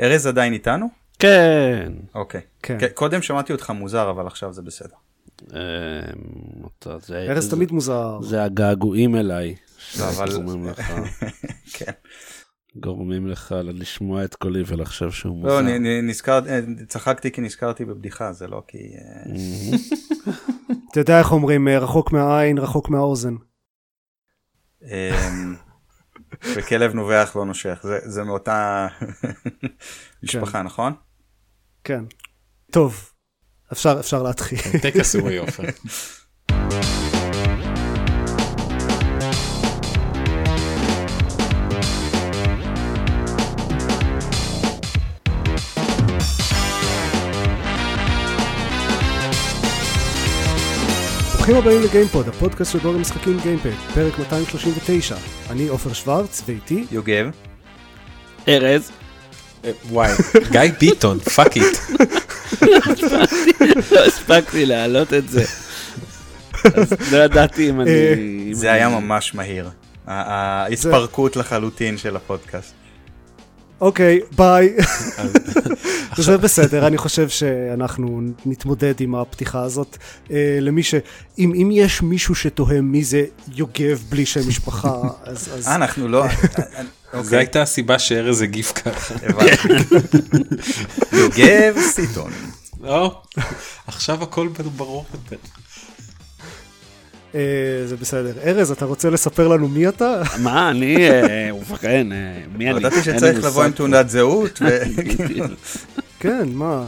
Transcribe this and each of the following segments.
ארז עדיין איתנו? כן. אוקיי. כן. כן, קודם שמעתי אותך מוזר, אבל עכשיו זה בסדר. זה- ארז תמיד מוזר. זה הגעגועים אליי. לא, אבל- גורמים לך, כן. גורמים לך לשמוע את קולי ולחשוב שהוא מוזר. לא, נ- נ- נזכר, אה, צחקתי כי נזכרתי בבדיחה, זה לא כי... אה, אתה יודע איך אומרים, אה, רחוק מהעין, רחוק מהאוזן. וכלב נובח לא נושך, זה- זה מאותה משפחה, נכון? כן. טוב, אפשר, אפשר להתחיל. טק הסורי עופר. ברוכים הבאים לגיימפוד, הפודקאסט של בלוג המשחקים גיימפד, פרק 239. אני עופר שוורץ, ואיתי, יוגב, ארז, אה, וואי, גיא ביטון, fuck it. לא הספקתי להעלות את זה. אז לא ידעתי אם אני... אה, זה היה ממש מהיר. ההתפרקות לחלוטין של הפודקאסט. אוקיי, ביי. זה בסדר, אני חושב שאנחנו נתמודד עם הפתיחה הזאת. אה, למי ש... אם, אם יש מישהו שתוהה מי זה יוגב בלי שם משפחה, אז... אז... אה, אנחנו לא... זו אוקיי, הייתה הסיבה שארז הגיב ככה. הבנתי. יוגב סיטון. לא, עכשיו הכל ברור יותר. אה, זה בסדר. ארז, אתה רוצה לספר לנו מי אתה? מה, אני... אה, ובכן, אה, מי אני? ידעתי שצריך לבוא עם. תעודת זהות כן, מה?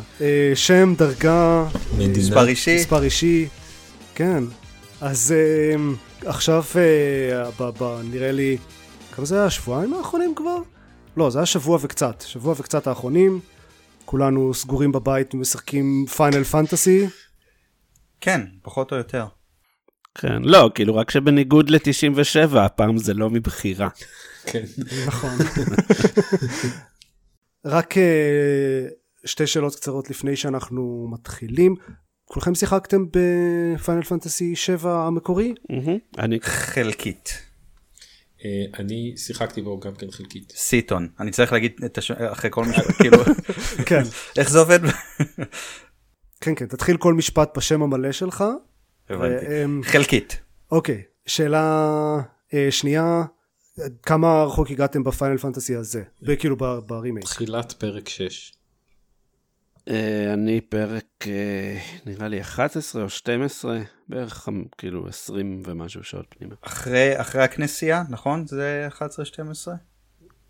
שם, דרגה, ומספר אישי. מספר אישי. כן. אז עכשיו, אה, נראה לי, כמה זה היה? השבועיים האחרונים כבר? לא, זה היה שבוע וקצת. שבוע וקצת האחרונים. כולנו סגורים בבית ומשחקים פיינל פנטסי. כן, פחות או יותר. כן, לא, כאילו רק שבניגוד ל-97, הפעם זה לא מבחירה. כן. נכון. רק אה, שתי שאלות קצרות לפני שאנחנו מתחילים. כולכם שיחקתם בפיינל פנטסי 7 המקורי? אני... חלקית. אה, אני שיחקתי בו גם כן חלקית. סיטון. אני צריך להגיד את השם אחרי כל משפט, כאילו, כן. איך זה עובד? כן, כן, תתחיל כל משפט בשם המלא שלך. הבנתי. ו- אמ, חלקית. אוקיי, שאלה אה, שנייה, כמה רחוק הגעתם בפיינל פנטסי הזה? כאילו ב- ברימייק. תחילת פרק 6. אה, אני פרק, אה, נראה לי 11 או 12, בערך כאילו 20 ומשהו שעות פנימה. אחרי אחרי הכנסייה, נכון? זה 11-12?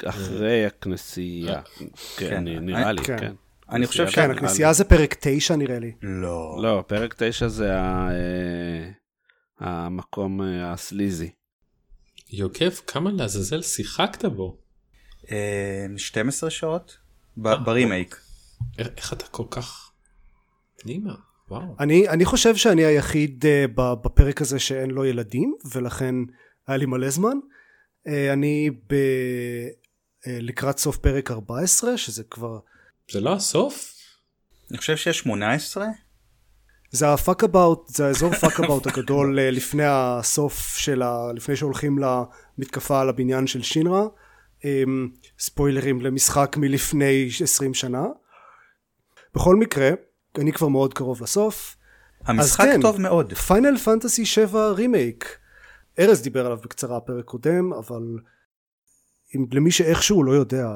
אחרי הכנסייה. כן, כן, נראה לי, כן. אני חושב כנסייה כן, הכנסייה זה פרק 9 נראה לי. לא. לא, פרק 9 זה אה, המקום אה, הסליזי. יוגב, כמה לעזאזל שיחקת בו? אה, 12 שעות? ב- אה, ברימייק. איך איך אתה כל כך פנימה? וואו. אני, אני חושב שאני היחיד uh, בפרק הזה שאין לו ילדים, ולכן היה לי מלא זמן. Uh, אני ב, uh, לקראת סוף פרק 14, שזה כבר... זה לא הסוף? אני חושב שיש 18? זה ה fuck about, זה האזור fuck about הגדול אה, לפני הסוף של ה... לפני שהולכים למתקפה על הבניין של שינרה. אמ, ספוילרים למשחק מלפני 20 שנה. בכל מקרה, אני כבר מאוד קרוב לסוף. המשחק כן. טוב מאוד. Final Fantasy 7 רימייק. ארז דיבר עליו בקצרה פרק קודם, אבל אם למי שאיכשהו לא יודע,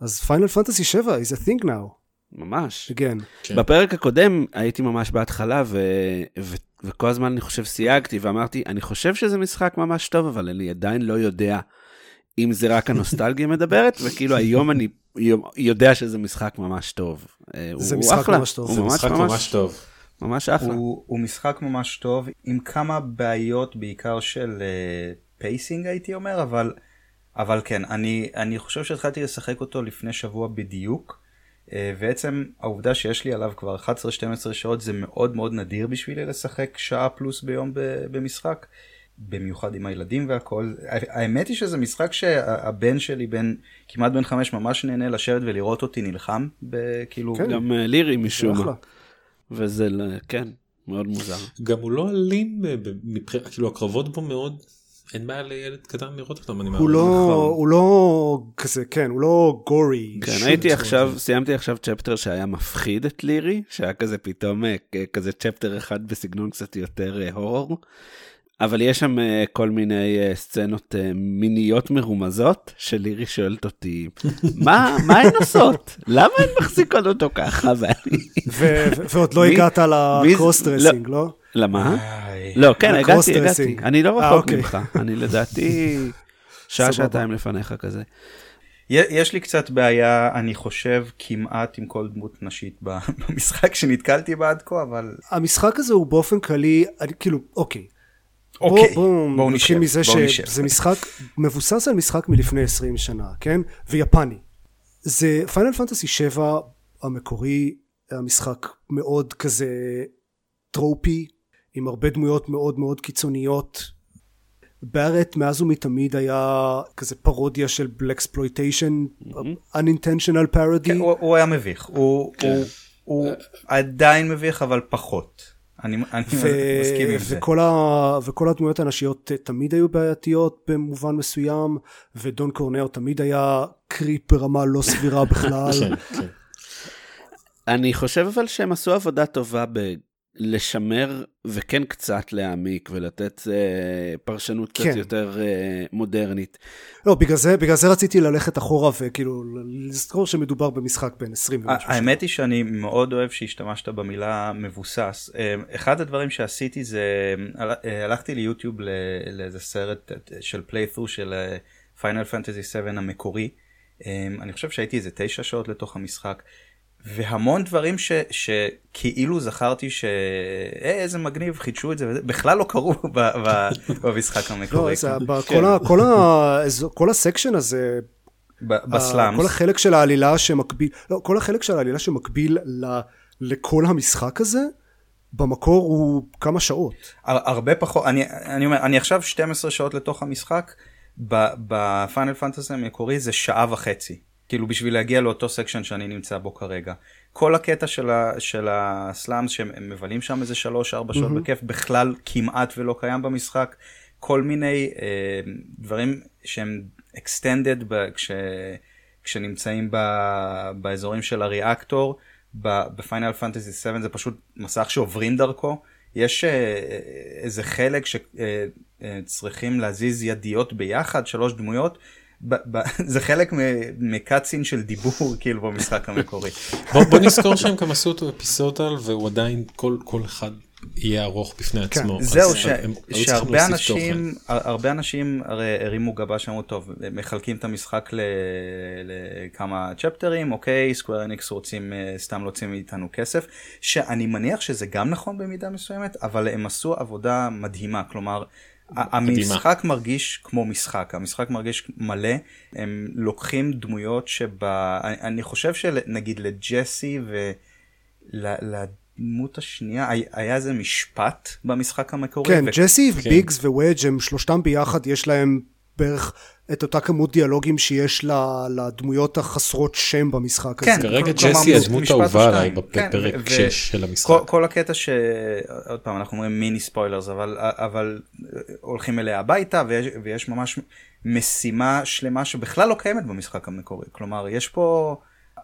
אז פיינל פנטסי 7 is a thing now, ממש. again. כן. בפרק הקודם הייתי ממש בהתחלה, ו... ו... וכל הזמן אני חושב סייגתי ואמרתי, אני חושב שזה משחק ממש טוב, אבל אני עדיין לא יודע אם זה רק הנוסטלגיה מדברת, וכאילו היום אני יודע שזה משחק ממש טוב. אה, זה הוא משחק אחלה. ממש טוב. הוא זה ממש משחק ממש, ממש טוב. ממש אחלה. הוא, הוא משחק ממש טוב עם כמה בעיות בעיקר של pacing הייתי אומר אבל אבל כן אני אני חושב שהתחלתי לשחק אותו לפני שבוע בדיוק אה, ועצם העובדה שיש לי עליו כבר 11-12 שעות זה מאוד מאוד נדיר בשבילי לשחק שעה פלוס ביום במשחק. במיוחד עם הילדים והכל האמת היא שזה משחק שהבן שלי בן כמעט בן חמש ממש נהנה לשבת ולראות אותי נלחם בכאילו כן. גם אה, לירי משום מה. וזה, כן, מאוד מוזר. גם הוא לא אלים, אה, כאילו הקרבות בו מאוד אין בעיה לילד קטן לראות אותם, אני הוא מאמין. לא, נכון. הוא לא כזה, כן, הוא לא גורי. כן, הייתי צורה. עכשיו, סיימתי עכשיו צ'פטר שהיה מפחיד את לירי, שהיה כזה פתאום אה, כזה צ'פטר אחד בסגנון קצת יותר אה, הורור. אבל יש שם אה, כל מיני אה, סצנות אה, מיניות מרומזות, שלירי שואלת אותי, מה, מה הן עושות? למה הן מחזיקות אותו ככה? ועוד לא הגעת מי- ל cross dressing, לא? למה? לא, כן, הגעתי, הגעתי. אני לא רחוק אוקיי. ממך, אני לדעתי שעה. שעתיים לפניך כזה. יש לי קצת בעיה, אני חושב, כמעט עם כל דמות נשית במשחק שנתקלתי בה עד כה, אבל המשחק הזה הוא באופן כללי, כאילו, אוקיי. בוא- אוקיי, בואו בואו נתחיל נשב, מזה. שזה משחק מבוסס על משחק מלפני 20 שנה, כן? ויפני. זה Final Fantasy 7 המקורי, המשחק מאוד כזה tropey, עם הרבה דמויות מאוד מאוד קיצוניות. Barret מאז ומתמיד היה כזה פרודיה של blaxploitation, unintentional parody. כן, הוא, הוא היה מביך, הוא, כן. הוא, הוא עדיין מביך אבל פחות. אני, אני ו- מסכים עם זה. וכל, ה... וכל הדמויות הנשיות תמיד היו בעייתיות במובן מסוים ודון קורנר תמיד היה קריפ ברמה לא סבירה בכלל כן, כן. אני חושב אבל שהם עשו עבודה טובה בלשמר וכן קצת להעמיק ולתת אה, פרשנות קצת כן. יותר אה, מודרנית. לא בגלל זה בגלל זה רציתי ללכת אחורה וכאילו לזכור שמדובר במשחק בין 20 ומשהו. האמת היא שאני מאוד אוהב שהשתמשת במילה מבוסס. אה, אחד הדברים שעשיתי זה אה, הלכתי ליוטיוב לאיזה סרט אה, של playthrough של Final Fantasy 7 המקורי. אני חושב שהייתי איזה תשע שעות לתוך המשחק. והמון דברים ש, שכאילו זכרתי ש... אה, איזה מגניב, חידשו את זה, וזה, בכלל לא קרו ב, ב, במשחק המקורי. לא, זה, כל, ה, כל, ה, כל ה section הזה ב slums. כל החלק של העלילה שמקביל לא כל החלק של העלילה שמקביל ל, לכל המשחק הזה במקור הוא כמה שעות הר- הרבה פחות, אני, אני אומר, אני עכשיו 12 שעות לתוך המשחק, ב Final Fantasy המקורי זה שעה וחצי. כאילו בשביל להגיע לאותו section שאני נמצא בו כרגע. כל הקטע של, ה, של ה slums שהם הם מבלים שם איזה 3-4 שעות בכיף, בכלל כמעט ולא קיים במשחק. כל מיני אה, דברים שהם extended ב, כש, כשנמצאים ב, באזורים של הריאקטור. בפיינל פנטסי 7 זה פשוט מסך שעוברים דרכו. יש אה, איזה חלק שצריכים להזיז ידיות ביחד, שלוש דמויות. זה חלק מקאצין של דיבור כאילו במשחק המקורי. בוא בוא נזכור שהם גם עשו אותו אפיסודל והוא עדיין כל כל אחד יהיה ארוך בפני כן. עצמו. זהו ש- הם היו צריכים שהרבה אנשים הר- הרבה אנשים הרי הרימו גבה שאמרו טוב הם מחלקים את המשחק ל- לכמה צ'פטרים אוקיי סקוויר אניקס רוצים אה, סתם להוציא מאיתנו כסף שאני מניח שזה גם נכון במידה מסוימת אבל הם עשו עבודה מדהימה כלומר. המשחק מרגיש כמו משחק המשחק מרגיש מלא הם לוקחים דמויות שבה אני, חושב שנגיד לג'סי ולדמות השנייה היה- איזה משפט במשחק המקורי. כן, ו- ג'סי כן. וביגס ווודג' הם שלושתם ביחד יש להם בערך את אותה כמות דיאלוגים שיש ל- לדמויות החסרות שם במשחק הזה. כן, כרגע ג'סי הדמות האהובה עליי. בפרק כן, ו- 6 של המשחק. כל, כל הקטע ש... עוד פעם אנחנו אומרים מיני ספוילרס אבל, אבל הולכים אליה הביתה ויש, ויש ממש משימה שלמה שבכלל לא קיימת במשחק המקורי. כלומר יש פה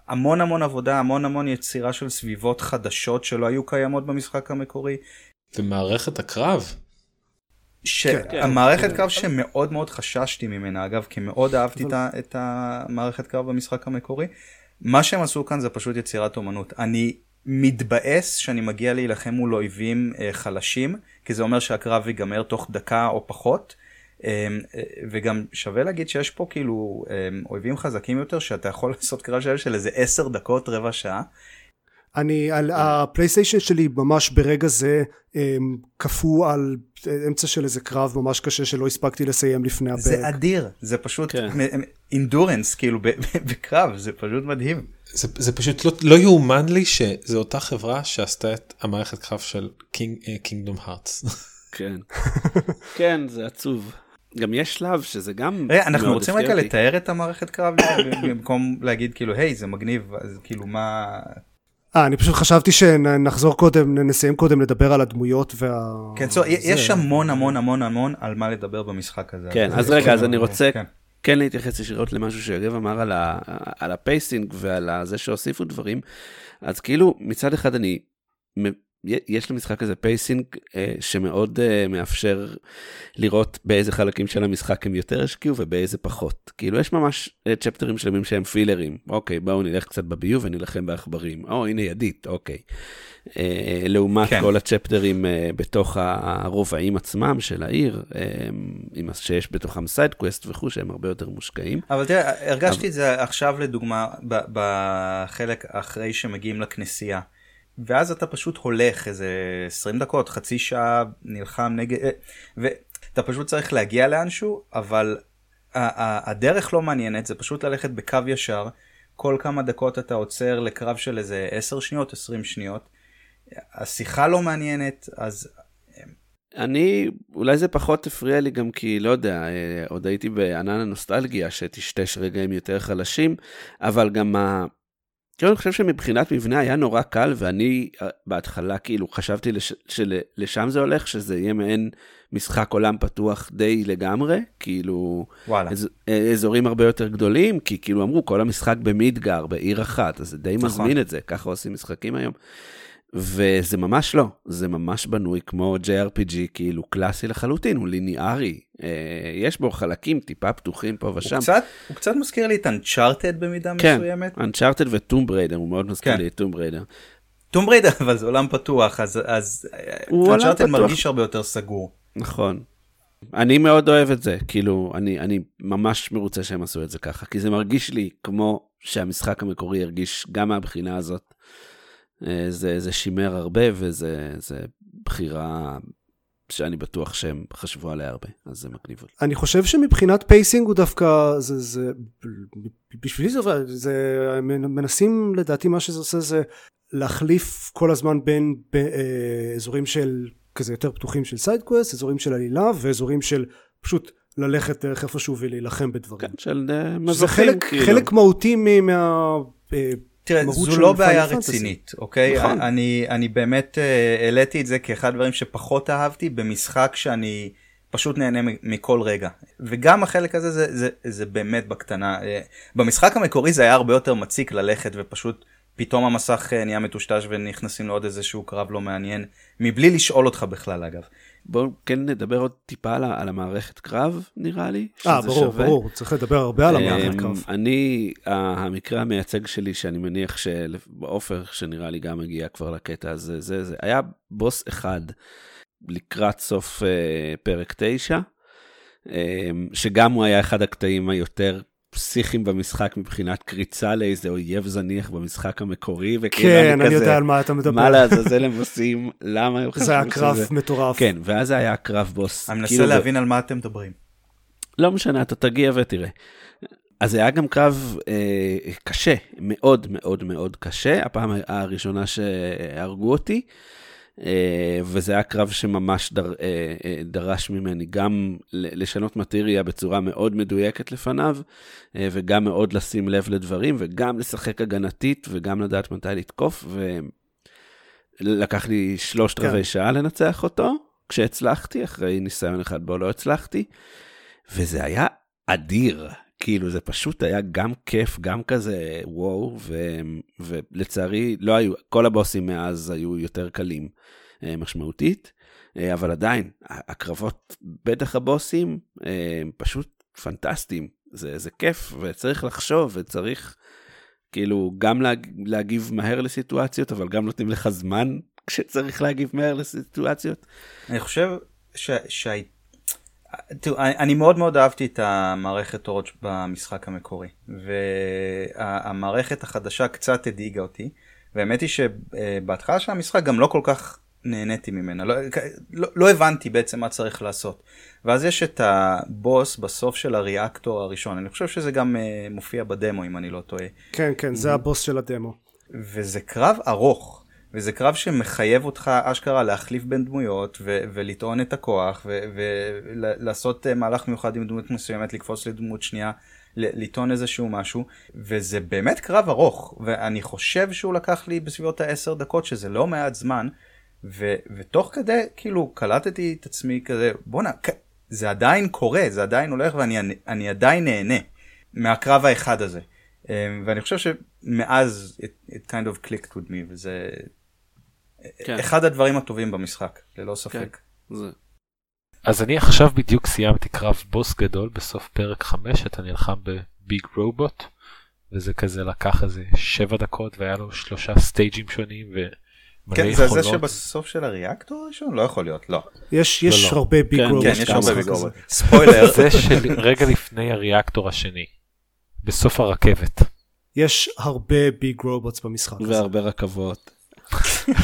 המון המון עבודה המון המון יצירה של סביבות חדשות שלא היו קיימות במשחק המקורי. ומערכת הקרב. שהמערכת קרב שמאוד מאוד חששתי ממנה אגב כי מאוד אהבתי את המערכת קרב במשחק המקורי. מה שהם עשו כאן זה פשוט יצירת אומנות אני מתבאס שאני מגיע להילחם מול אויבים אה, חלשים כי זה אומר שהקרב ייגמר תוך דקה או פחות. אה, אה, וגם שווה להגיד שיש פה כאילו אויבים חזקים יותר שאתה יכול לעשות קרב של של איזה 10 דקות רבע שעה. אני, על הפלייסטיישן שלי ממש ברגע זה הם, קפוא על אמצע של איזה קרב ממש קשה שלא הספקתי לסיים לפני הפרק. זה אדיר זה פשוט כן. אינדורנס כאילו ב- ב- בקרב זה פשוט מדהים. זה, זה פשוט לא, לא יאומן לי שזו אותה חברה שעשתה את המערכת קרב של קינגדום הארטס. כן. כן, זה עצוב. גם יש שלב שזה גם רגע, אנחנו רוצים רגע. לתאר את המערכת קרב במקום להגיד כאילו היי זה מגניב אז כאילו מה אה, אני פשוט חשבתי שנחזור קודם, נסיים קודם לדבר על הדמויות וה... כן, so, יש המון המון המון המון על מה לדבר במשחק הזה. כן, אז רגע, אז אני רוצה כן להתייחס ישירות למשהו שיוגב אמר על ה pacing ועל זה שהוסיפו דברים. אז כאילו, מצד אחד אני יש למשחק הזה pacing אה, שמאוד אה, מאפשר לראות באיזה חלקים של המשחק הם יותר השקיעו ובאיזה פחות. כאילו יש ממש אה, צ'פטרים שלמים שהם פילרים. אוקיי, בואו נלך קצת בביוב ונילחם בעכברים. או, הנה ידית, אוקיי. אה, לעומת כן. כל הצ'פטרים אה, בתוך הרובעים עצמם של העיר, אה, שיש בתוכם sidequest וכו', שהם הרבה יותר מושקעים. אבל תראה, הרגשתי אבל... את זה עכשיו לדוגמה בחלק אחרי שמגיעים לכנסייה. ואז אתה פשוט הולך איזה 20 דקות, חצי שעה, נלחם נגד, אה, ואתה פשוט צריך להגיע לאנשהו, אבל הדרך לא מעניינת, זה פשוט ללכת בקו ישר, כל כמה דקות אתה עוצר לקרב של איזה 10 שניות, 20 שניות, השיחה לא מעניינת, אז... אה, אני, אולי זה פחות הפריע לי גם כי, לא יודע, אה, עוד הייתי בענן הנוסטלגיה שטשטש רגעים יותר חלשים, אבל גם ה... כאילו אני חושב שמבחינת מבנה היה נורא קל, ואני אה, בהתחלה כאילו חשבתי לש, שלשם זה הולך, שזה יהיה מעין משחק עולם פתוח די לגמרי, כאילו, וואלה. אז, אה, אזורים הרבה יותר גדולים, כי כאילו אמרו, כל המשחק במידגר, בעיר אחת, אז זה די נכון. מזמין את זה, ככה עושים משחקים היום. וזה ממש לא, זה ממש בנוי כמו JRPG כאילו קלאסי לחלוטין, הוא ליניארי, אה, יש בו חלקים טיפה פתוחים פה ושם. הוא קצת, הוא קצת מזכיר לי את Uncharted במידה כן, מסוימת. כן, Uncharted ו Tomb Raider, הוא מאוד מזכיר כן. לי את Tomb Raider. Tomb Raider אבל זה עולם פתוח, אז, אז Uncharted מרגיש הרבה יותר סגור. נכון. אני מאוד אוהב את זה, כאילו, אני, אני ממש מרוצה שהם עשו את זה ככה, כי זה מרגיש לי כמו שהמשחק המקורי הרגיש גם מהבחינה הזאת. אה, זה, זה שימר הרבה וזה בחירה שאני בטוח שהם חשבו עליה הרבה, אז זה מגניב. אני חושב שמבחינת pacing הוא דווקא, זה, זה, בשבילי זה, זה, מנסים לדעתי מה שזה עושה זה להחליף כל הזמן בין באזורים אה, של כזה יותר פתוחים של side quest, אזורים של עלילה ואזורים של פשוט ללכת דרך איפשהו ולהילחם בדברים. כן, של אה, מזוכים. זה חלק, כאילו. חלק מהותי מה... תראה, זו לא בעיה רצינית, אוקיי? נכון. אני, אני באמת uh, העליתי את זה כאחד הדברים שפחות אהבתי במשחק שאני פשוט נהנה מכל רגע. וגם החלק הזה זה, זה, זה באמת בקטנה. Uh, במשחק המקורי זה היה הרבה יותר מציק ללכת ופשוט פתאום המסך uh, נהיה מטושטש ונכנסים לעוד איזשהו קרב לא מעניין, מבלי לשאול אותך בכלל אגב. בואו כן נדבר עוד טיפה על, על המערכת קרב, נראה לי. אה, ברור, שווה. ברור, צריך לדבר הרבה על המערכת אמ, קרב. אני, המקרה המייצג שלי, שאני מניח שבעופר, שנראה לי גם הגיע כבר לקטע הזה, זה, זה היה בוס אחד לקראת סוף uh, פרק 9, um, אמ, שגם הוא היה אחד הקטעים היותר פסיכיים במשחק מבחינת קריצה לאיזה אויב זניח במשחק המקורי, וכאילו כן, אני, אני כזה, יודע על מה אתה מדבר. מה לעזאזל הם עושים, למה הם חשבו שזה... זה היה קרב שזה... מטורף. כן, ואז זה היה קרב בוס. אני מנסה כאילו להבין ב... על מה אתם מדברים. לא משנה, אתה תגיע ותראה. אז זה היה גם קרב אה, קשה, מאוד מאוד מאוד קשה, הפעם הראשונה שהרגו אותי. אה, וזה היה קרב שממש דר, אה, אה, דרש ממני גם לשנות מטריה בצורה מאוד מדויקת לפניו, וגם מאוד לשים לב לדברים, וגם לשחק הגנתית, וגם לדעת מתי לתקוף, ולקח לי שלושת כן. רבעי שעה לנצח אותו, כשהצלחתי, אחרי ניסיון אחד בו לא הצלחתי, וזה היה אדיר. כאילו זה פשוט היה גם כיף, גם כזה וואו, ו, ולצערי לא היו, כל הבוסים מאז היו יותר קלים אה, משמעותית, אה, אבל עדיין, הקרבות, בטח הבוסים, אה, פשוט פנטסטיים. זה, זה כיף, וצריך לחשוב, וצריך כאילו גם להג, להגיב מהר לסיטואציות, אבל גם נותנים לך זמן כשצריך להגיב מהר לסיטואציות. אני חושב שהייתה תראו, אני מאוד מאוד אהבתי את המערכת תורות במשחק המקורי, והמערכת החדשה קצת הדאיגה אותי, והאמת היא שבהתחלה של המשחק גם לא כל כך נהניתי ממנה, לא, לא, לא הבנתי בעצם מה צריך לעשות. ואז יש את הבוס בסוף של הריאקטור הראשון, אני חושב שזה גם uh, מופיע בדמו אם אני לא טועה. כן, כן, זה הבוס של הדמו. וזה קרב ארוך. וזה קרב שמחייב אותך אשכרה להחליף בין דמויות ו- ולטעון את הכוח ולעשות ו- uh, מהלך מיוחד עם דמות מסוימת לקפוץ לדמות שנייה לטעון איזשהו משהו, וזה באמת קרב ארוך, ואני חושב שהוא לקח לי בסביבות העשר דקות, שזה לא מעט זמן, ו- ותוך כדי, כאילו, קלטתי את עצמי כזה, בואנה, זה עדיין קורה, זה עדיין הולך, ואני אני עדיין נהנה מהקרב האחד הזה. אמ, ואני חושב שמאז it, it kind of clicked with me, וזה כן. אחד הדברים הטובים במשחק, ללא ספק. זה- אז אני עכשיו בדיוק סיימתי קרב בוס גדול בסוף פרק 5 אתה נלחם בביג רובוט וזה כזה לקח איזה 7 דקות והיה לו שלושה סטייג'ים שונים ומלא כן, זה. זה שבסוף של הריאקטור הראשון? לא יכול להיות, לא. יש לא, יש לא. הרבה big כן, רובוט כן, יש הרבה big. robot. ספוילר, זה של רגע לפני הריאקטור השני בסוף הרכבת. יש הרבה big robots במשחק הזה. והרבה רכבות.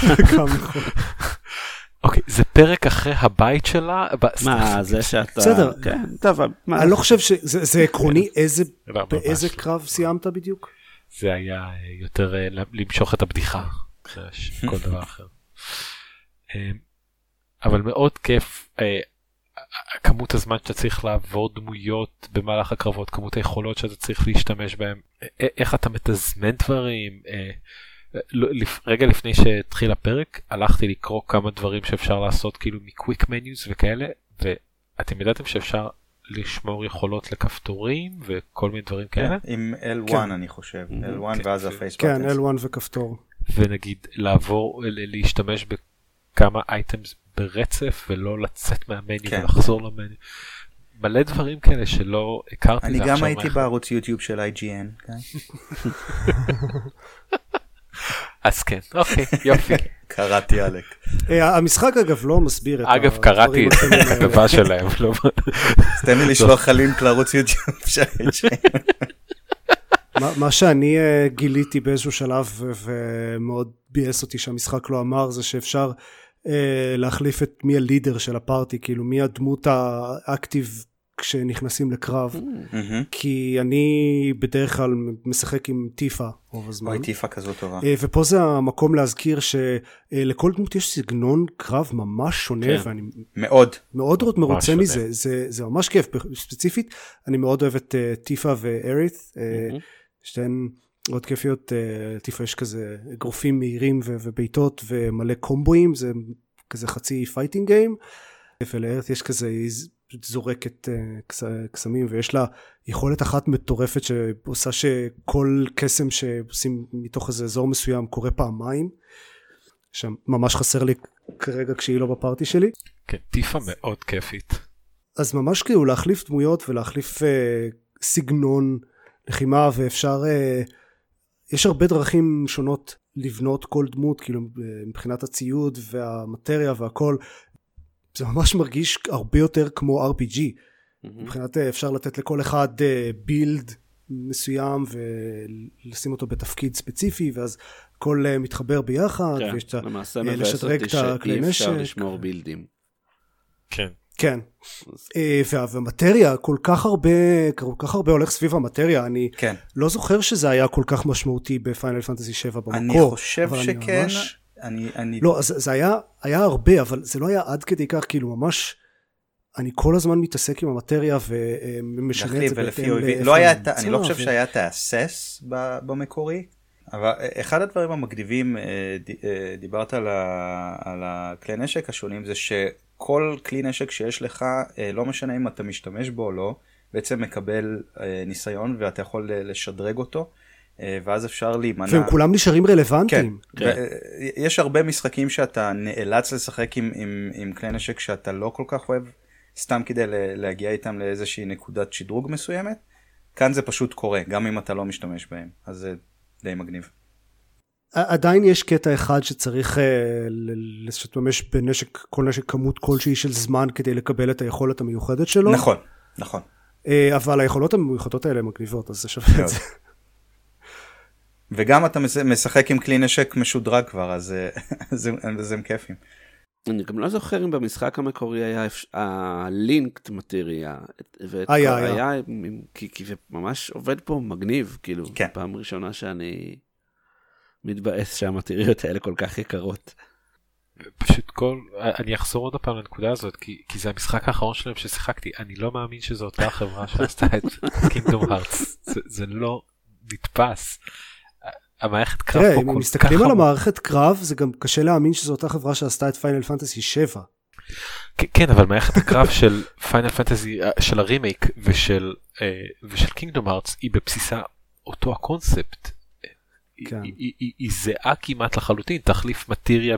אוקיי זה פרק אחרי הבית שלה. מה, זה שאתה... בסדר. כן, טוב, אבל. אני לא חושב שזה זה עקרוני לא, באיזה לא. קרב סיימת בדיוק? זה היה אה, יותר אה, למשוך את הבדיחה. כל דבר אחר. אה, אבל מאוד כיף אה, כמות הזמן שאתה צריך לעבור דמויות במהלך הקרבות כמות היכולות שאתה צריך להשתמש אה, איך אתה מתזמן דברים. לא- רגע לפני שהתחיל הפרק הלכתי לקרוא כמה דברים שאפשר לעשות כאילו מקוויק מניוס וכאלה ואתם ידעתם שאפשר לשמור יכולות לכפתורים וכל מיני דברים כאלה עם L1 כן. אני חושב, כן. L1 ואז הפייס כן, בטנס. L1 וכפתור. ונגיד לעבור להשתמש בכמה אייטמס ברצף ולא לצאת מהמניו כן. ולחזור למניו. מלא דברים כאלה שלא הכרתי. אני גם הייתי מה- בערוץ יוטיוב של IGN. כן. אז כן אוקיי יופי קראתי עלק. אה, המשחק אגב לא מסביר את אגב קראתי את. הכתבה שלהם לא אז תן לי לשלוח לך לינק לערוץ יוטיוב. מה- שאני אה, גיליתי באיזשהו שלב ומאוד ביאס אותי שהמשחק לא אמר זה שאפשר אה, להחליף את מי הלידר של הפארטי כאילו מי הדמות האקטיב כשנכנסים לקרב מהמם. כי אני בדרך כלל משחק עם טיפה רוב הזמן. אוי טיפה כזו טובה. אה, ופה זה המקום להזכיר שלכל דמות יש סגנון קרב ממש שונה כן. ואני מאוד. מאוד מאוד מרוצה שונה. מזה זה, זה ממש כיף ספציפית אני מאוד אוהב את אה, טיפה וארית אה, מהמם. שתיהן מאוד כיפיות טיפה יש כזה אגרופים מהירים ובעיטות ומלא קומבואים זה כזה חצי fighting game ולארית יש כזה ז- זורקת אה, קס, קסמים ויש לה יכולת אחת מטורפת שעושה שכל קסם שעושים מתוך איזה אזור מסוים קורה פעמיים. שממש חסר לי כרגע כשהיא לא בפארטי שלי. כן, טיפה מאוד כיפית. אז ממש כאילו להחליף דמויות ולהחליף אה, סגנון לחימה ואפשר אה, יש הרבה דרכים שונות לבנות כל דמות כאילו אה, מבחינת הציוד והמטריה והכל זה ממש מרגיש הרבה יותר כמו RPG מהמם. מבחינת אה, אפשר לתת לכל אחד אה, בילד מסוים ולשים אותו בתפקיד ספציפי ואז הכל אה, מתחבר ביחד כן, ויש את ה... למעשה אה, מבאס אותי שאי אפשר. לשמור בילדים. כן. כן. אה, וה- והמטריה כל כך הרבה כל כך הרבה הולך סביב המטריה אני כן. לא זוכר שזה היה כל כך משמעותי בפיינל פנטסי 7 במקור. אני חושב אבל אני שכן. ממש- אני, אני, לא אז זה היה היה הרבה אבל זה לא היה עד כדי כך כאילו ממש אני כל הזמן מתעסק עם המטריה ומשנה את זה בהתאם. לאיפה לא היה, אני לא חושב שהיה ב- במקורי, אבל אחד הדברים המגניבים, אה, אה, דיברת על ה- על הכלי נשק השונים, זה שכל כלי נשק שיש לך, אה, לא משנה אם אתה משתמש בו או לא, בעצם מקבל ניסיון ואתה יכול ל- לשדרג אותו, ואז אפשר להימנע. והם כולם נשארים כן, רלוונטיים. כן. ו- יש הרבה משחקים שאתה נאלץ לשחק עם, עם, עם כלי נשק שאתה לא כל כך אוהב, סתם כדי ל- להגיע איתם לאיזושהי נקודת שדרוג מסוימת. כאן זה פשוט קורה, גם אם אתה לא משתמש בהם, אז זה די מגניב. עדיין יש קטע אחד שצריך אה, ל- להשתמש בנשק כל נשק כמות כלשהי של זמן כדי לקבל את היכולת המיוחדת שלו. נכון, נכון. אה, אבל היכולות המיוחדות האלה מגניבות אז זה שווה את. זה. וגם אתה מש- משחק עם כלי נשק משודרג כבר, אז אה, אז הם- אז הם כיפים. אני גם לא זוכר אם במשחק המקורי היה הלינקט מטריה. היה, היה. כי, כי זה ממש עובד פה מגניב, כאילו, כן. פעם ראשונה שאני מתבאס שהמטריות האלה כל כך יקרות. פשוט כל אני אחזור עוד פעם לנקודה הזאת כי, כי זה המשחק האחרון שלהם ששיחקתי אני לא מאמין שזו אותה חברה שעשתה את קינגדום הארטס זה, זה לא נתפס. המערכת קרב תראה, פה אם כל מסתכלים כך על עמוק. המערכת קרב זה גם קשה להאמין שזו אותה חברה שעשתה את פיינל פנטסי 7. כן, אבל מערכת הקרב של Final Fantasy של הרימייק ושל אה, ושל Kingdom Hearts היא בבסיסה אותו הקונספט. היא- כן. היא- היא- היא- היא זהה כמעט לחלוטין תחליף materia.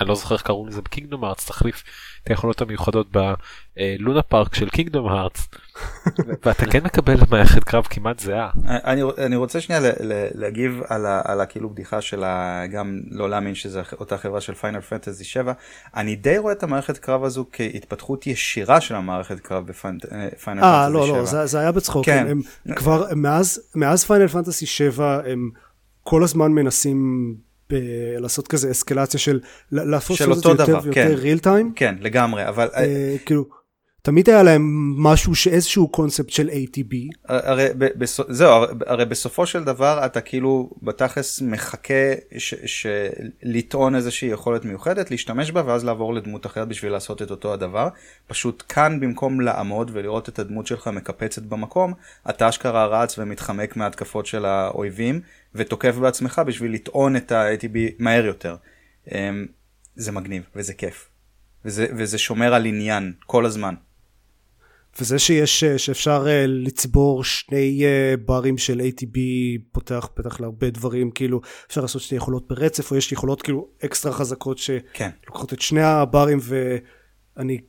אני לא זוכר איך קראו לזה ב Kingdom Hearts תחליף את היכולות המיוחדות בלונה פארק של Kingdom Hearts ואתה כן מקבל מערכת קרב כמעט זהה. אני, אני רוצה שנייה ל- ל- להגיב על, ה, על הכאילו בדיחה של ה, גם לא להאמין שזה אותה חברה של Final Fantasy 7. אני די רואה את המערכת קרב הזו כהתפתחות ישירה של המערכת קרב ב Final Fantasy 7. אה, לא, לא, זה, זה היה בצחוק. כן. הם, הם כבר, מאז, מאז Final Fantasy 7, הם כל הזמן מנסים ב- לעשות כזה אסקלציה של, ל- לעשות של אותו יותר דבר, ויותר כן. real time. כן, לגמרי, אבל אה, כאילו, תמיד היה להם משהו שאיזשהו קונספט של ATB. הרי, ב- בסו- זהו, הרי- בסופו של דבר אתה כאילו בתכלס מחכה ש- ש- לטעון איזושהי יכולת מיוחדת, להשתמש בה ואז לעבור לדמות אחרת בשביל לעשות את אותו הדבר. פשוט כאן במקום לעמוד ולראות את הדמות שלך מקפצת במקום, אתה אשכרה רץ ומתחמק מהתקפות של האויבים ותוקף בעצמך בשביל לטעון את ה-ATB מהר יותר. אמ, זה מגניב וזה כיף. וזה, וזה שומר על עניין כל הזמן. וזה שיש, אה, שאפשר אה, לצבור שני אה, ברים של ATB פותח פתח להרבה דברים, כאילו אפשר לעשות שתי יכולות ברצף, או יש יכולות כאילו אקסטרה חזקות כן. שלוקחות את שני הברים ואני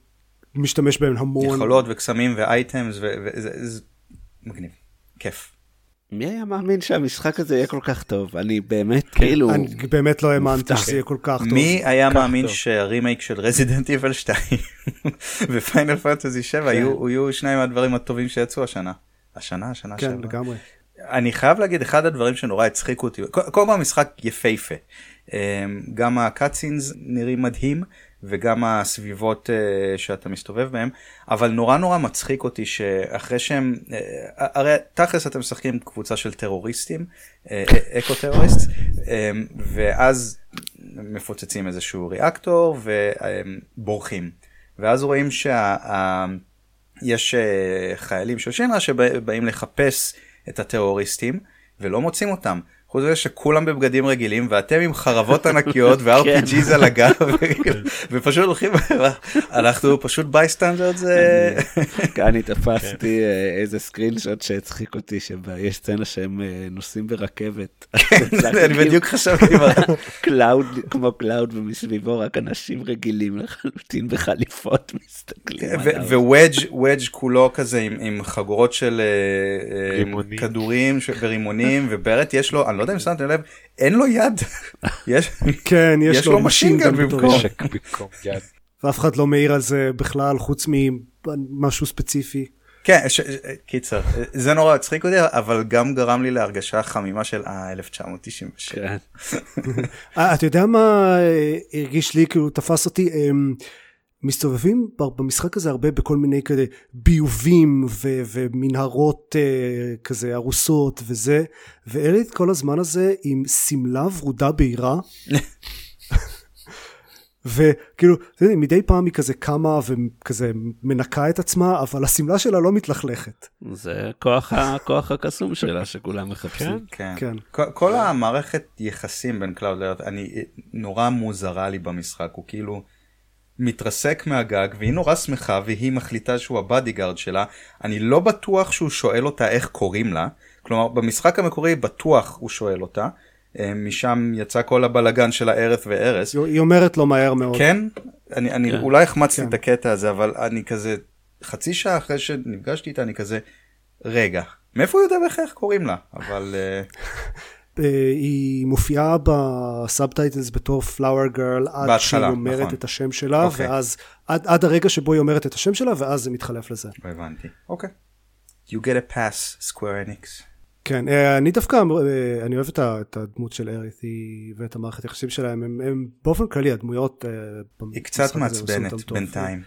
משתמש בהם המון. יכולות וקסמים ו items וזה מגניב. כיף. מי היה מאמין שהמשחק הזה יהיה כל כך טוב? אני באמת, כאילו... אני באמת לא האמנתי. שזה יהיה כל כך טוב. מי היה מאמין. שהרימייק של Resident Evil 2 ו Final Fantasy 7 יהיו יהיו שניים מהדברים הטובים שיצאו השנה. השנה, השנה כן, שעברה. לגמרי. אני חייב להגיד אחד הדברים שנורא הצחיקו אותי כל- כל פעם משחק יפהפה אמ, גם הקאצינס נראים מדהים וגם הסביבות אה, שאתה מסתובב בהם אבל נורא נורא מצחיק אותי שאחרי שהם אה, הרי תכלס אתם משחקים קבוצה של טרוריסטים אה, אקו טרוריסט ואז מפוצצים איזשהו ריאקטור ובורחים ואז רואים שה... ה- יש אה, חיילים של שינרה שבאים לחפש את הטרוריסטים ולא מוצאים אותם. חוץ מזה שכולם בבגדים רגילים ואתם עם חרבות ענקיות ו-RPGs על הגב ופשוט הולכים אנחנו פשוט bystanders זה אני תפסתי אה, איזה screenshot שהצחיק אותי, שיש סצנה שהם אה, נוסעים ברכבת. אני בדיוק חשבתי מה- קלאוד, כמו קלאוד, ומסביבו רק אנשים רגילים לחלוטין בחליפות מסתכלים עליו. ווודג' כולו כזה עם, חגורות של אה, אה. כדורים ורימונים וברט יש לו אני לא יודע אם שמתם לב אין לו יד יש כן, יש, יש לו machine gun במקום. יד. ואף אחד לא מעיר על זה בכלל, חוץ ממשהו ספציפי. כן, ש... קיצר, זה נורא הצחיק אותי, אבל גם גרם לי להרגשה חמימה של אה, 1996. כן. אה, אתה יודע מה אה, הרגיש לי, כאילו תפס אותי, הם מסתובבים במשחק הזה הרבה בכל מיני כאלה ביובים ו- ומנהרות אה, כזה הרוסות וזה, ואירית כל הזמן הזה עם שמלה ורודה בהירה. וכאילו, אתה יודע, מדי פעם היא כזה קמה וכזה מנקה את עצמה, אבל השמלה שלה לא מתלכלכת. זה כוח הכוח הקסום שלה שכולם מחפשים. כן. כן. כל, כל המערכת יחסים בין קלאוד לארית, אני נורא מוזרה לי במשחק, הוא כאילו מתרסק מהגג והיא נורא שמחה והיא מחליטה שהוא ה bodyguard שלה, אני לא בטוח שהוא שואל אותה איך קוראים לה, כלומר במשחק המקורי בטוח הוא שואל אותה, אה, משם יצא כל הבלגן של ארית' ואריס. היא אומרת לו מהר מאוד. כן? אני, אני כן. אולי החמצתי כן. את הקטע הזה, אבל אני כזה, חצי שעה אחרי שנפגשתי איתה, אני כזה, רגע, מאיפה הוא יודע בכלל איך קוראים לה? אבל אה, היא מופיעה ב subtitles בתור flower girl עד בהתחלה, שהיא אומרת נכון. את השם שלה אוקיי. ואז עד, עד הרגע שבו היא אומרת את השם שלה ואז זה מתחלף לזה. הבנתי. אוקיי. You get a pass, Square Enix. כן אה, אני דווקא אה, אני אוהב את ה- את הדמות של ארית' ואת המערכת היחסים שלהם הם, הם באופן כללי הדמויות אה, היא קצת מעצבנת. בינתיים.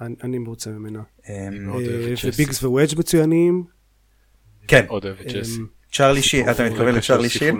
אני, אני מרוצה ממנה. אה, מאוד אוהב אה, את ג'סי. וביגס ווודג' מצוינים. כן, עוד אוהב את אה, ג'סי. צ'רלי שין, אתה מתכוון לצ'רלי שין?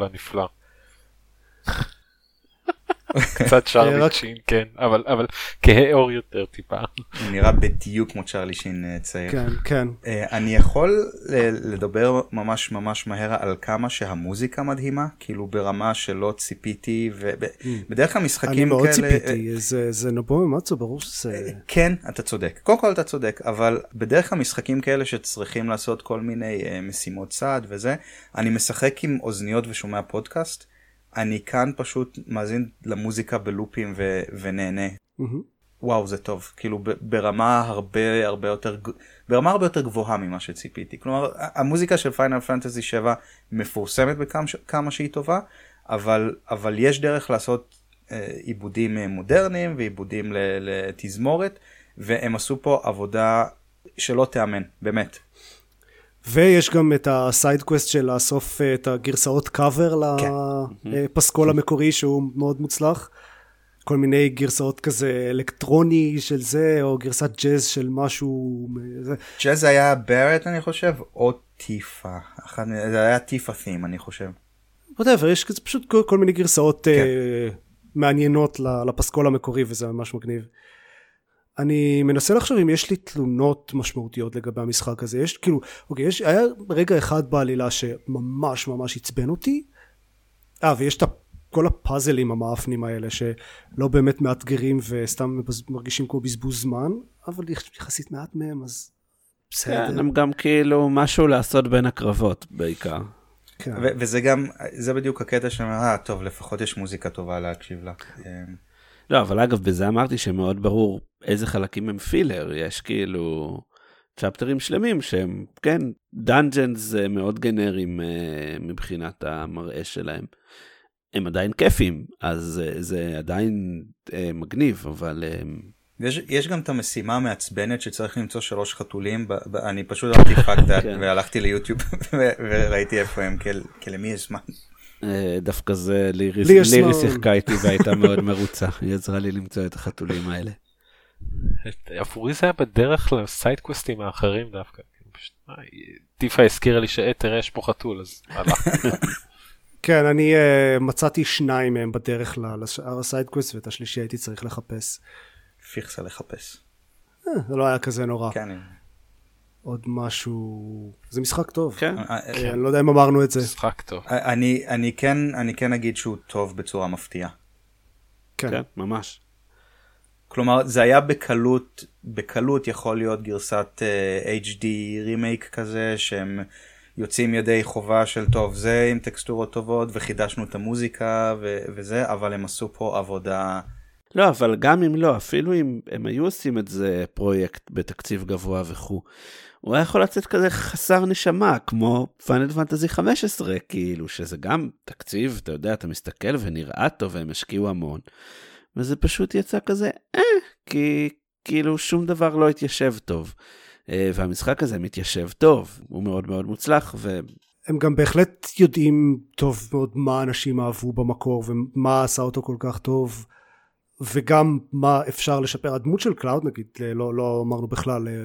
קצת רק- שין כן אבל אבל כהה עור יותר טיפה. הוא נראה בדיוק כמו צ'רלי שין אה, צעיר. כן, כן. אה, אני יכול ל- לדבר ממש ממש מהר על כמה שהמוזיקה מדהימה, כאילו ברמה שלא ציפיתי, ובדרך כלל משחקים אני מאוד כאלה... אה, ציפיתי, זה- זה נבו מצו, ברור שזה... כן, אתה צודק. קודם כל אתה צודק, אבל בדרך כלל משחקים כאלה שצריכים לעשות כל מיני uh, משימות צעד וזה, אני משחק עם אוזניות ושומע פודקאסט, אני כאן פשוט מאזין למוזיקה בלופים ו- ונהנה. מהמם. וואו זה טוב, כאילו ברמה הרבה הרבה יותר, ברמה הרבה יותר גבוהה ממה שציפיתי. כלומר, המוזיקה של פיינל פנטזי 7 מפורסמת בכמה שהיא טובה, אבל, אבל יש דרך לעשות אה, עיבודים אה, מודרניים ועיבודים לתזמורת, והם עשו פה עבודה שלא תיאמן, באמת. ויש גם את ה side quest של לאסוף אה, את הגרסאות קאבר כן. לפסקול המקורי שהוא מאוד מוצלח. כל מיני גרסאות כזה אלקטרוני של זה, או גרסת ג'אז של משהו. ג'אז היה ברט אני חושב, או טיפה, אחד, זה היה טיפה theme אני חושב. whatever, יש כזה פשוט כל, כל מיני גרסאות כן. אה, מעניינות לפסקול המקורי וזה ממש מגניב. אני מנסה לחשוב אם יש לי תלונות משמעותיות לגבי המשחק הזה. יש כאילו, אוקיי, יש, היה רגע אחד בעלילה שממש ממש עצבן אותי. אה, ויש את כל הפאזלים המאפנים האלה שלא באמת מאתגרים וסתם מרגישים כמו בזבוז זמן, אבל יח- יחסית מעט מהם, אז בסדר. כן, הם גם כאילו משהו לעשות בין הקרבות בעיקר. כן. וזה גם, זה בדיוק הקטע שאומר, אה טוב לפחות יש מוזיקה טובה להקשיב לה. אה, לא, אבל אגב, בזה אמרתי שמאוד ברור איזה חלקים הם פילר. יש כאילו צ'פטרים שלמים שהם, כן, דאנג'נס מאוד גנריים אה, מבחינת המראה שלהם. הם עדיין כיפים, אז אה, זה עדיין אה, מגניב, אבל... אה, יש, יש גם את המשימה המעצבנת שצריך למצוא שלוש חתולים, ב, ב, אני פשוט אמרתי fuck that כן. והלכתי ליוטיוב וראיתי איפה הם, כי למי יש זמן. אה, דווקא זה לירי, לירי. שיחקה איתי והייתה מאוד מרוצה, היא עזרה לי למצוא את החתולים האלה. עבורי זה היה בדרך לסיידקווסטים האחרים דווקא. כאילו, פשוט, אה, טיפה הזכירה לי שאה תראה יש פה חתול אז. כן, אני uh, מצאתי שניים מהם בדרך ל- לשאר ה side quest, ואת השלישי הייתי צריך לחפש. פיכסה לחפש. אה, זה לא היה כזה נורא. כן, עוד משהו... זה משחק טוב. כן, אה, אה, אה, אני לא יודע אם אמרנו את זה. משחק טוב. אני, אני, כן, אני כן אגיד שהוא טוב בצורה מפתיעה. כן. כן, ממש. כלומר זה היה בקלות בקלות יכול להיות גרסת uh, HD רימייק כזה שהם יוצאים ידי חובה של טוב זה עם טקסטורות טובות וחידשנו את המוזיקה ו- וזה אבל הם עשו פה עבודה לא, אבל גם אם לא, אפילו אם הם היו עושים את זה פרויקט בתקציב גבוה וכו', הוא היה יכול לצאת כזה חסר נשמה, כמו פאנל פנטזי 15, כאילו, שזה גם תקציב, אתה יודע, אתה מסתכל ונראה טוב והם השקיעו המון, וזה פשוט יצא כזה, אה, כי כאילו שום דבר לא התיישב טוב. אה, והמשחק הזה מתיישב טוב, הוא מאוד מאוד מוצלח, ו... הם גם בהחלט יודעים טוב מאוד מה אנשים אהבו במקור, ומה עשה אותו כל כך טוב, וגם מה אפשר לשפר. הדמות של קלאוד נגיד, לא, לא אמרנו בכלל, אה,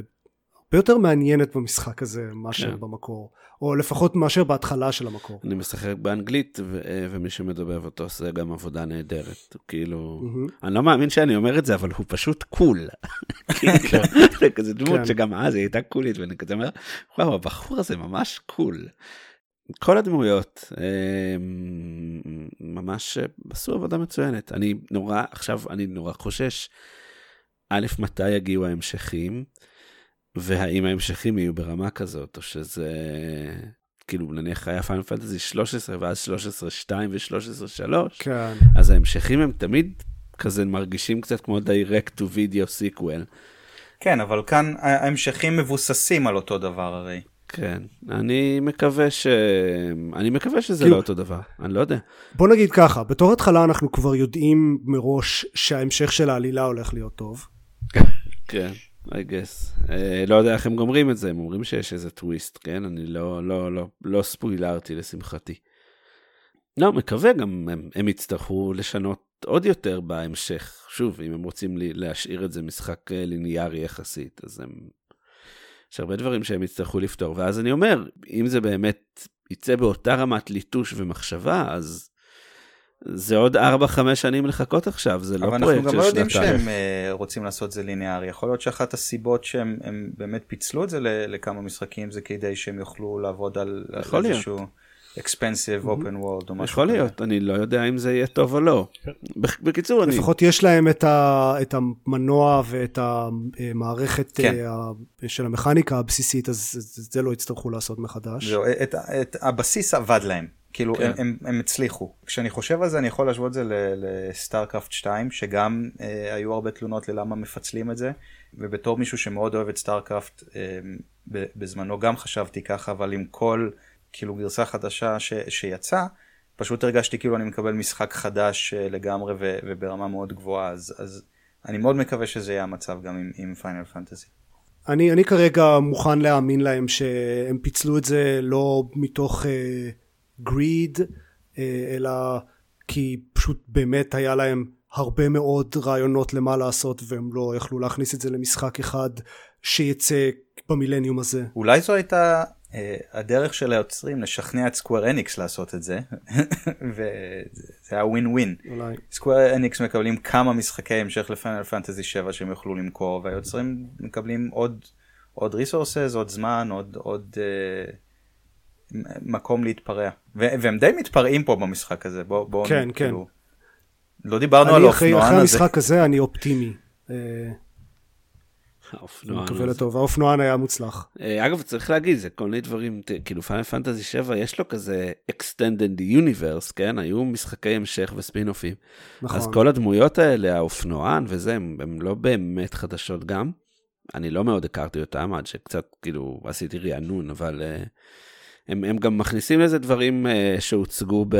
הרבה יותר מעניינת במשחק הזה מאשר כן. במקור, או לפחות מאשר בהתחלה של המקור. אני משחק באנגלית, ו- אה, ומי שמדבר אותו עושה גם עבודה נהדרת. כאילו... מהמם. אני לא מאמין שאני אומר את זה, אבל הוא פשוט cool. כאילו, זה כזה דמות כן. שגם אז היא הייתה קולית, ואני כזה אומר, וואו, הבחור הזה ממש cool. כל הדמויות אה, ממש אה, עשו עבודה מצוינת. אני נורא, עכשיו אני נורא חושש, א', מתי יגיעו ההמשכים, והאם ההמשכים יהיו ברמה כזאת, או שזה... כאילו נניח היה פיינל פנטזי 13 ואז 13 2 ו-13 3 כן. אז ההמשכים הם תמיד כזה מרגישים קצת כמו direct to video sequel. כן אבל כאן ההמשכים מבוססים על אותו דבר הרי. כן, אני מקווה ש... אני מקווה שזה כאילו- לא אותו דבר, אני לא יודע. בוא נגיד ככה, בתור התחלה אנחנו כבר יודעים מראש שההמשך של העלילה הולך להיות טוב. כן, I guess. Uh, לא יודע איך הם גומרים את זה, הם אומרים שיש איזה טוויסט, כן? אני לא, לא, לא, לא ספוילרתי לשמחתי. לא, מקווה גם, הם, הם יצטרכו לשנות עוד יותר בהמשך. שוב, אם הם רוצים לי, להשאיר את זה משחק אה, ליניארי יחסית, אז הם... יש הרבה דברים שהם יצטרכו לפתור. ואז אני אומר, אם זה באמת יצא באותה רמת ליטוש ומחשבה, אז, זה עוד 4-5 שנים לחכות עכשיו, זה לא אבל אנחנו פרויקט גם של לא יודעים שנתיים. שהם אה, רוצים לעשות את זה ליניארי. יכול להיות שאחת הסיבות שהם הם באמת פיצלו את זה לכמה משחקים זה כדי שהם יוכלו לעבוד על על יכול להיות. Expensive open world או משהו יכול כזה. להיות, אני לא יודע אם זה יהיה טוב או לא. בק- בקיצור, אני... לפחות יש להם את, ה, את המנוע ואת המערכת כן. כן. של המכניקה הבסיסית, אז את זה לא יצטרכו לעשות מחדש. זהו, את, את הבסיס עבד להם. כאילו כן. הם, הם, הם הצליחו. כשאני חושב על זה אני יכול להשוות את זה לסטארקראפט 2 שגם אה, היו הרבה תלונות ללמה מפצלים את זה ובתור מישהו שמאוד אוהב את סטארקראפט אה, ב- בזמנו גם חשבתי ככה אבל עם כל כאילו גרסה חדשה ש, שיצאה פשוט הרגשתי כאילו אני מקבל משחק חדש אה, לגמרי ו, וברמה מאוד גבוהה אז, אז אני מאוד מקווה שזה יהיה המצב גם עם, עם פיינל פנטזי. אני, אני כרגע מוכן להאמין להם שהם פיצלו את זה לא מתוך greed, uh, uh, אלא כי פשוט באמת היה להם הרבה מאוד רעיונות למה לעשות והם לא יכלו להכניס את זה למשחק אחד שיצא במילניום הזה. אולי זו הייתה הדרך של היוצרים לשכנע את סקוואר אניקס לעשות את זה וזה היה ווין ווין. אולי. סקוואר אניקס מקבלים כמה משחקי המשך לפיינל פנטזי 7 שהם יוכלו למכור והיוצרים מקבלים עוד עוד ריסורסס עוד זמן עוד עוד אה, מקום להתפרע והם די מתפרעים פה במשחק הזה בוא בוא כן, כן. כאילו, לא דיברנו על אחרי, האופנוען אחרי הזה המשחק הזה אני אופטימי. האופנוען מקווה. לטוב, האופנוען היה מוצלח. אה, אגב, צריך להגיד, זה כל מיני דברים, כאילו פיינל פנטזי 7 יש לו כזה extended universe, כן? היו משחקי המשך וספינופים. נכון. אז כל הדמויות האלה, האופנוען וזה, הם, הם לא באמת חדשות גם. אני לא מאוד הכרתי אותם עד שקצת כאילו עשיתי רענון, אבל uh, הם, הם גם מכניסים לזה דברים uh, שהוצגו ב,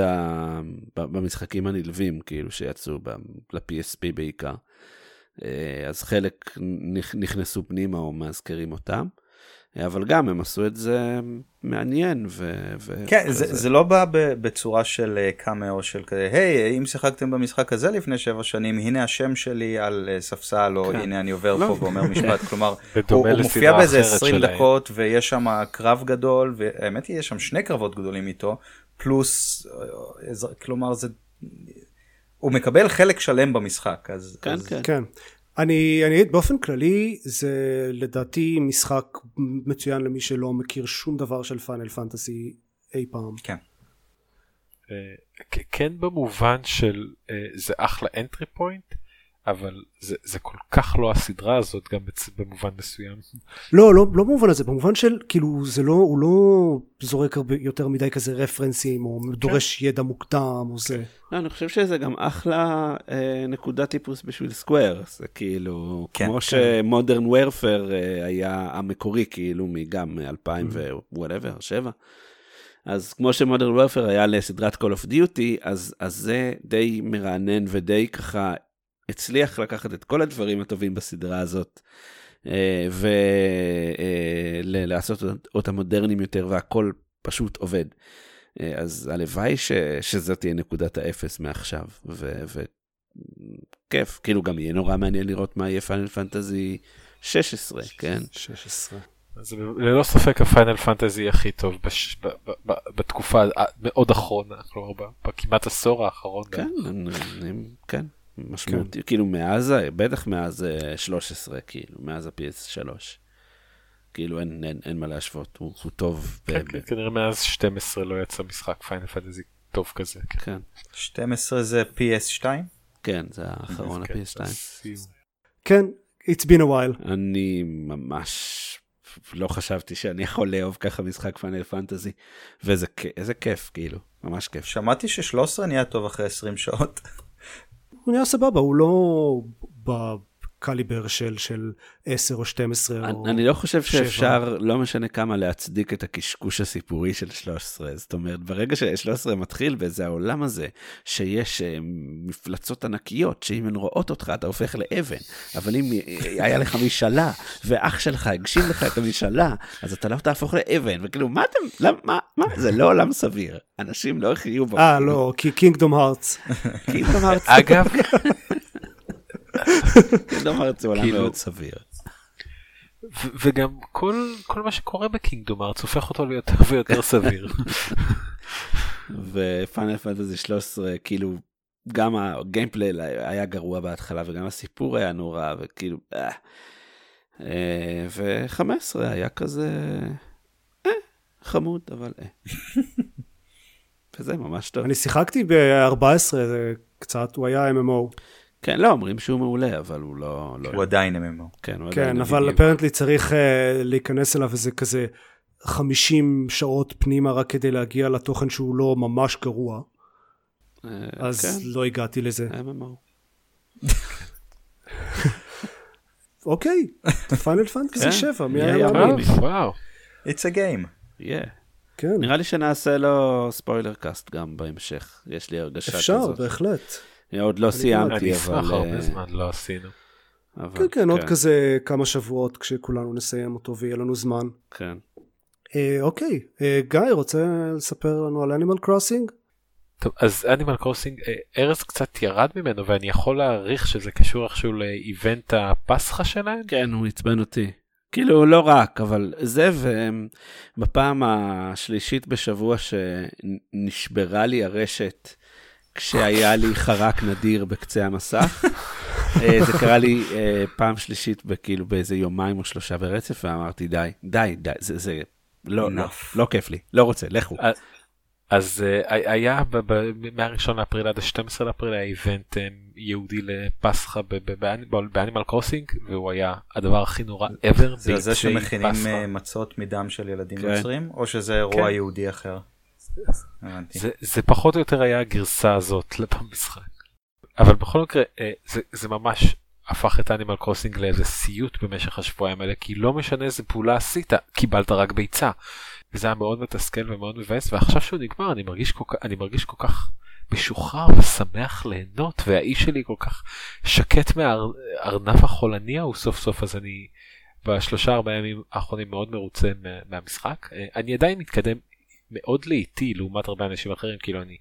ב, במשחקים הנלווים, כאילו שיצאו ב- ל-PSP בעיקר. Uh, אז חלק נכ- נכנסו פנימה או מאזכרים אותם. אה, אבל גם הם עשו את זה מעניין ו... ו- כן, כזה. זה, זה לא בא ב- בצורה של אה, קאמאו של כזה, היי, אם שיחקתם במשחק הזה לפני שבע שנים, הנה השם שלי על אה, ספסל, או כן. הנה אני עובר לא. פה ואומר משפט, כלומר, הוא, הוא מופיע באיזה אחרת 20 שלהם. דקות, ויש שם קרב גדול, והאמת היא, יש שם שני קרבות גדולים איתו, פלוס, אה, אה, כלומר, זה... הוא מקבל חלק שלם במשחק, אז... כן, אז... כן. כן. אני, אני אגיד באופן כללי זה לדעתי משחק מצוין למי שלא מכיר שום דבר של פיינל פנטסי אי פעם. כן. כ- כן במובן של אה, זה אחלה entry point אבל זה, זה כל כך לא הסדרה הזאת גם בצ- במובן מסוים. לא, לא, לא במובן הזה, במובן של כאילו זה לא, הוא לא זורק הרבה יותר מדי כזה רפרנסים או דורש ידע מוקדם או זה. לא, אני חושב שזה גם אחלה אה, נקודת איפוס בשביל סקוואר. זה כאילו, כן, כמו כן. שמודרן וורפר אה, היה המקורי, כאילו, מגם 2000 whatever, 7. אז כמו שמודרן וורפר היה לסדרת Call of Duty, אז, אז זה די מרענן ודי ככה הצליח לקחת את כל הדברים הטובים בסדרה הזאת. ולעשות אותם מודרניים יותר והכל פשוט עובד. אה, אז הלוואי ש, שזאת תהיה נקודת האפס מעכשיו, וכיף, כאילו גם יהיה נורא מעניין לראות מה יהיה פיינל פנטזי 16, כן? 16. זה ללא ספק הפיינל פנטזי הכי טוב בש... ב... ב... ב... בתקופה המאוד אחרונה, כלומר בכמעט עשור האחרון. כן, אני, כן, משמעותי, כן. כאילו מאז, בטח מאז אה, 13, כאילו, מאז ה-PS3. כאילו אין, אין, אין מה להשוות, הוא, הוא טוב. כן, ב- כן, כנראה מאז 12 לא יצא משחק פיינל פנטזי טוב כזה. כן. כן, 12 זה PS2? כן, זה האחרון כן, ה-PS2. סיום. כן, it's been a while. אני ממש לא חשבתי שאני יכול לאהוב ככה משחק פיינל פנטזי, ואיזה כיף, כאילו, ממש כיף. שמעתי ש-13 נהיה טוב אחרי 20 שעות. הוא נהיה סבבה, הוא לא בקליבר של, של 10 או 12 אני, או... אני לא חושב שבע. שאפשר, לא משנה כמה, להצדיק את הקשקוש הסיפורי של 13. זאת אומרת, ברגע ש-13 מתחיל וזה העולם הזה, שיש אה, מפלצות ענקיות, שאם הן רואות אותך אתה הופך לאבן, אבל אם אה, היה לך משאלה, ואח שלך הגשים לך את המשאלה, אז אתה לא תהפוך לאבן, וכאילו, מה אתם, למה, מה, מה, זה לא עולם סביר. אנשים לא יחיו בו. אה, לא, כי קינגדום הארטס. כאילו, אמרת, אגב, קינגדום הארץ זה עולם כאילו- מאוד סביר. וגם כל, כל מה שקורה בקינגדום ארץ הופך אותו ליותר ויותר סביר. ופיינל פנטזי 13 כאילו גם הגיימפלי היה גרוע בהתחלה וגם הסיפור היה נורא וכאילו אה. אה, ו-15 היה כזה אה, חמוד אבל אה. וזה ממש טוב. אני שיחקתי ב-14 זה קצת הוא היה MMO. כן לא אומרים שהוא מעולה אבל הוא לא, לא הוא עדיין MMO. כן, הוא כן עדיין אבל. אפרנטלי צריך uh, להיכנס אליו איזה כזה 50 שעות פנימה רק כדי להגיע לתוכן שהוא לא ממש גרוע אה, אז כן, לא הגעתי לזה. MMO. אוקיי, פיינל פנטסי כן. 7, מי היה. מאמין? וואו. It's a game. Yeah. כן, נראה לי שנעשה לו spoiler cast גם בהמשך יש לי הרגשה אפשר, כזאת. בהחלט. עוד לא סיימתי אני אשמח אבל... הרבה אה, זמן לא עשינו. אבל- כן, כן, עוד כזה כמה שבועות כשכולנו נסיים אותו ויהיה לנו זמן. כן. אה, אוקיי, אה, גיא, רוצה לספר לנו על אנימל קרוסינג? טוב, אז אנימל קרוסינג, ארז קצת ירד ממנו ואני יכול להעריך שזה קשור איכשהו לאיבנט הפסחא שלהם. כן, הוא עצבן אותי. כאילו, לא רק, אבל זה, ובפעם השלישית בשבוע שנשברה לי הרשת כשהיה לי חרק נדיר בקצה המסך. אה, זה קרה לי אה, פעם שלישית, כאילו באיזה יומיים או שלושה ברצף, ואמרתי, די, די, די, זה, זה לא, לא. לא כיף לי, לא רוצה, לכו. אה, אז uh, היה ב- ב- מה-1 לאפריל עד ה-12 לאפריל היה איבנט לפסחא ב- ב- באנימל- קרוסינג והוא היה הדבר הכי נורא ever. זה זה שמכינים. אה, מצות מדם של ילדים כן. נוצרים, או שזה אירוע כן. יהודי אחר? זה, פחות או יותר היה הגרסה הזאת במשחק. אבל בכל מקרה אה, זה, ממש הפך את אנימל קרוסינג לאיזה סיוט במשך השבועיים האלה כי לא משנה איזה פעולה עשית קיבלת רק ביצה. וזה היה מאוד מתסכל ומאוד מבאס ועכשיו שהוא נגמר אני מרגיש כל אני מרגיש כל כך משוחרר ושמח ליהנות והאיש שלי כל כך שקט מהארנב החולני ההוא סוף סוף אז אני בשלושה ארבעה ימים האחרונים מאוד מרוצה מה- מהמשחק אה, אני עדיין מתקדם מאוד לאיטי לעומת הרבה אנשים אחרים כאילו אני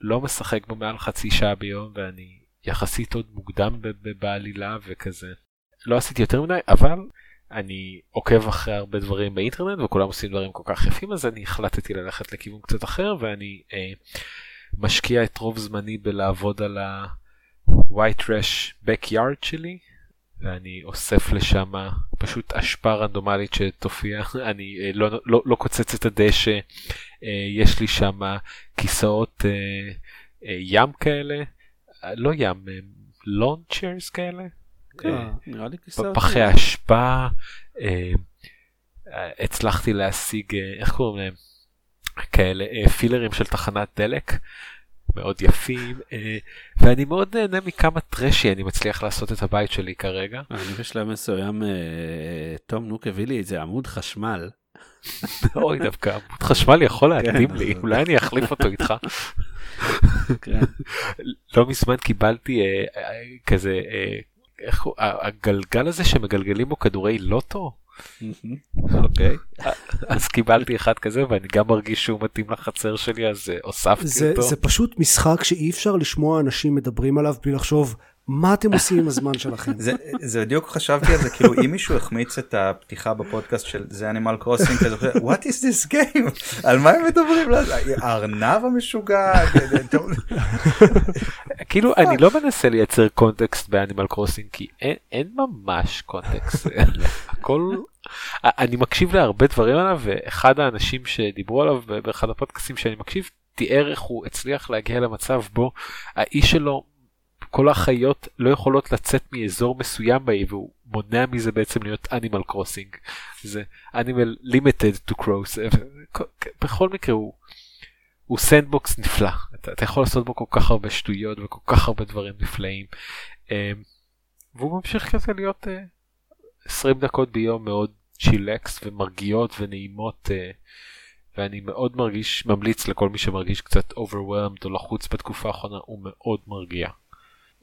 לא משחק בו מעל חצי שעה ביום ואני יחסית עוד מוקדם בעלילה וכזה. לא עשיתי יותר מדי אבל אני עוקב אחרי הרבה דברים באינטרנט וכולם עושים דברים כל כך יפים אז אני החלטתי ללכת לכיוון קצת אחר ואני אה, משקיע את רוב זמני בלעבוד על ה-white trash backyard שלי ואני אוסף לשם פשוט אשפה רנדומלית שתופיע. אני אה, לא, לא, לא קוצץ את הדשא. אה, יש לי שם כיסאות אה, אה, ים כאלה. אה, לא ים לון צ'יירס כאלה. כן, אה, נראה לי כיסאות. פחי אשפה אה, אה, הצלחתי להשיג אה, איך קוראים להם? כאלה אה, פילרים של תחנת דלק מאוד יפים אה, ואני מאוד נהנה מכמה טרשי אני מצליח לעשות את הבית שלי כרגע אני בשלב מסוים, אה, תום נוק הביא לי איזה עמוד חשמל. אוי דווקא עמוד חשמל יכול כן, להקדים לי אולי אני אחליף אותו איתך כן. לא מזמן קיבלתי אה, אה, כזה אה, איך הוא הגלגל הזה שמגלגלים בו כדורי לוטו אוקיי. אז קיבלתי אחד כזה ואני גם מרגיש שהוא מתאים לחצר שלי אז אה, הוספתי זה, אותו. זה פשוט משחק שאי אפשר לשמוע אנשים מדברים עליו בלי לחשוב מה אתם עושים עם הזמן שלכם. זה, זה בדיוק חשבתי על זה כאילו אם מישהו החמיץ את הפתיחה בפודקאסט של זה אנימל קרוסינג כזה what is this game? על מה הם מדברים? הארנב המשוגע טוב, כאילו אני לא מנסה לייצר קונטקסט באנימל קרוסינג כי אין, אין ממש קונטקסט הכל אני מקשיב להרבה דברים עליו ואחד האנשים שדיברו עליו באחד הפודקאסטים שאני מקשיב תיאר איך הוא הצליח להגיע למצב בו האי שלו כל החיות לא יכולות לצאת מאזור מסוים באי והוא מונע מזה בעצם להיות אנימל קרוסינג זה animal limited to cross בכל מקרה הוא. הוא sandbox נפלא אתה, אתה יכול לעשות בו כל כך הרבה שטויות וכל כך הרבה דברים נפלאים um, והוא ממשיך כזה להיות uh, 20 דקות ביום מאוד chillax ומרגיעות ונעימות uh, ואני מאוד מרגיש ממליץ לכל מי שמרגיש קצת overwhelmed או לחוץ בתקופה האחרונה הוא מאוד מרגיע.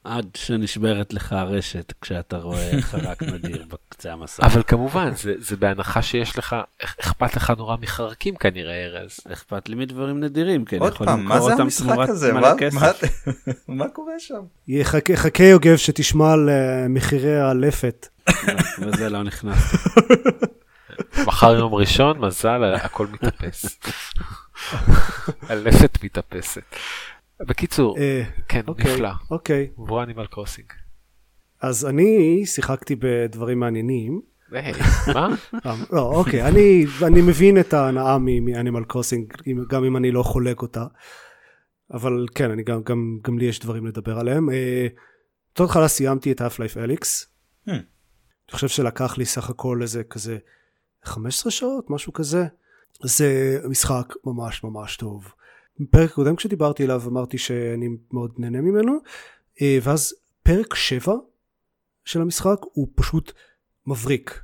עד שנשברת לך הרשת כשאתה רואה חרק נדיר בקצה המסך. אבל כמובן זה, זה בהנחה שיש לך אכפת לך נורא מחרקים כנראה ארז. אכפת לי מדברים נדירים, כן, עוד יכול פעם מה למכור זה אותם המשחק תמורת הזה מלא מה- כסף. מה- מה קורה שם יחכה, חכה יוגב שתשמע על אה, מחירי הלפת. וזה לא נכנס. מחר יום ראשון מזל הכל מתאפס. הלפת מתאפסת. בקיצור, אה, כן, אוקיי, נפלא. אוקיי. עברו אנימל קרוסינג. אז אני שיחקתי בדברים מעניינים. מה? אה, לא, אוקיי, אני, אני מבין את ההנאה מאנימל קרוסינג, גם אם אני לא חולק אותה. אבל כן, אני גם, גם, גם לי יש דברים לדבר עליהם. אה, בתור התחלה סיימתי את Half-Life אליקס. Hmm. אני חושב שלקח לי סך הכל איזה כזה 15 שעות, משהו כזה. זה משחק ממש ממש טוב. בפרק הקודם כשדיברתי עליו אמרתי שאני מאוד נהנה ממנו, אה, ואז פרק 7 של המשחק הוא פשוט מבריק.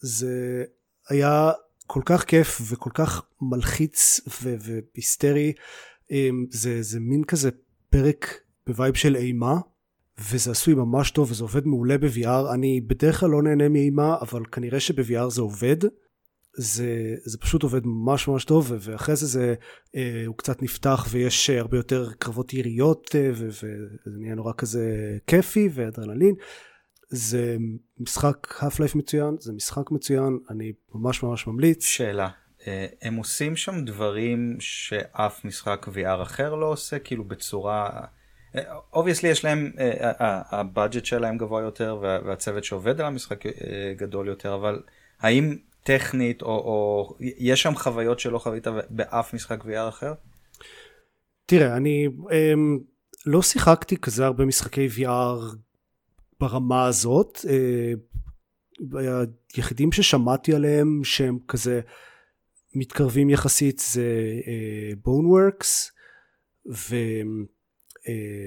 זה היה כל כך כיף וכל כך מלחיץ והיסטרי. אה, זה, זה מין כזה פרק ב vibe של אימה, וזה עשוי ממש טוב וזה עובד מעולה ב-VR. אני בדרך כלל לא נהנה מאימה, אבל כנראה שב-VR זה עובד. זה, זה פשוט עובד ממש ממש טוב, ואחרי זה, זה אה, הוא קצת נפתח ויש הרבה יותר קרבות יריות, אה, וזה נהיה נורא כזה כיפי ואדרנלין. זה משחק Half-Life מצוין, זה משחק מצוין, אני ממש ממש ממליץ. שאלה, אה, הם עושים שם דברים שאף משחק VR אחר לא עושה, כאילו בצורה... obviously יש להם, ה budget שלהם גבוה יותר והצוות שעובד על המשחק גדול יותר, אבל האם טכנית, או, או יש שם חוויות שלא חווית באף משחק VR אחר? תראה, אני אמ, לא שיחקתי כזה הרבה משחקי VR ברמה הזאת. אה, היחידים ששמעתי עליהם שהם כזה מתקרבים יחסית זה בונוורקס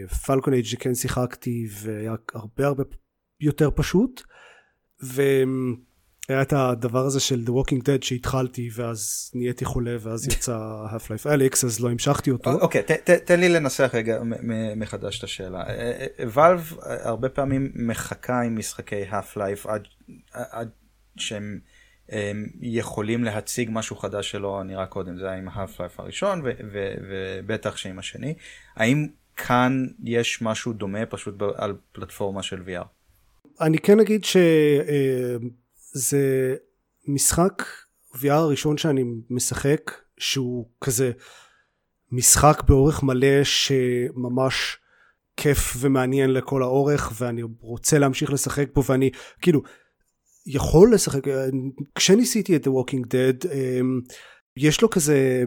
ופלקון אייג' שכן שיחקתי והיה הרבה הרבה יותר פשוט. ו... היה את הדבר הזה של The Walking Dead שהתחלתי ואז נהייתי חולה ואז יצא Half-Life Alyx אז לא המשכתי אותו. אוקיי, תן לי לנסח רגע מחדש את השאלה. ואלב אה, אה, אה, הרבה פעמים מחכה עם משחקי Half-Life עד שהם יכולים להציג משהו חדש שלא נראה קודם, זה היה עם Half-Life הראשון ובטח שעם השני. האם כאן יש משהו דומה פשוט על פלטפורמה של VR? אני כן אגיד ש... זה משחק VR הראשון שאני משחק שהוא כזה משחק באורך מלא שממש כיף ומעניין לכל האורך ואני רוצה להמשיך לשחק בו ואני כאילו יכול לשחק כשניסיתי את The Walking Dead אמ, יש לו כזה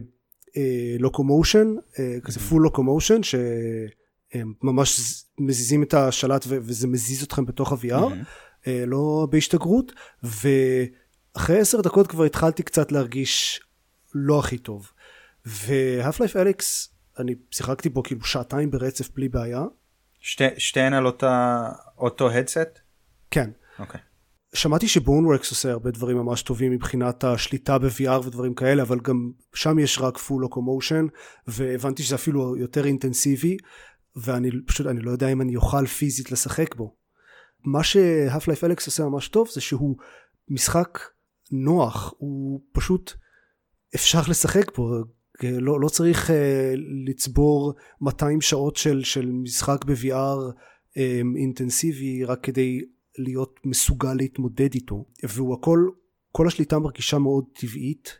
locomotion אה, אה, כזה full locomotion שממש מזיזים את השלט וזה מזיז אתכם בתוך ה-VR. אה, לא בהשתגרות, ואחרי עשר דקות כבר התחלתי קצת להרגיש לא הכי טוב. ו Half-Life Alyx, אני שיחקתי בו כאילו שעתיים ברצף בלי בעיה. שתי, שתיהן על אותה, אותו headset? כן. אוקיי. Okay. שמעתי שבונוורקס עושה הרבה דברים ממש טובים מבחינת השליטה ב-VR ודברים כאלה, אבל גם שם יש רק פול לוקומושן, והבנתי שזה אפילו יותר אינטנסיבי, ואני פשוט, אני לא יודע אם אני אוכל פיזית לשחק בו. מה שהאף-לייף אליקס עושה ממש טוב זה שהוא משחק נוח, הוא פשוט אפשר לשחק בו, לא, לא צריך uh, לצבור 200 שעות של, של משחק ב-VR אה, אינטנסיבי רק כדי להיות מסוגל להתמודד איתו, והוא הכל, כל השליטה מרגישה מאוד טבעית,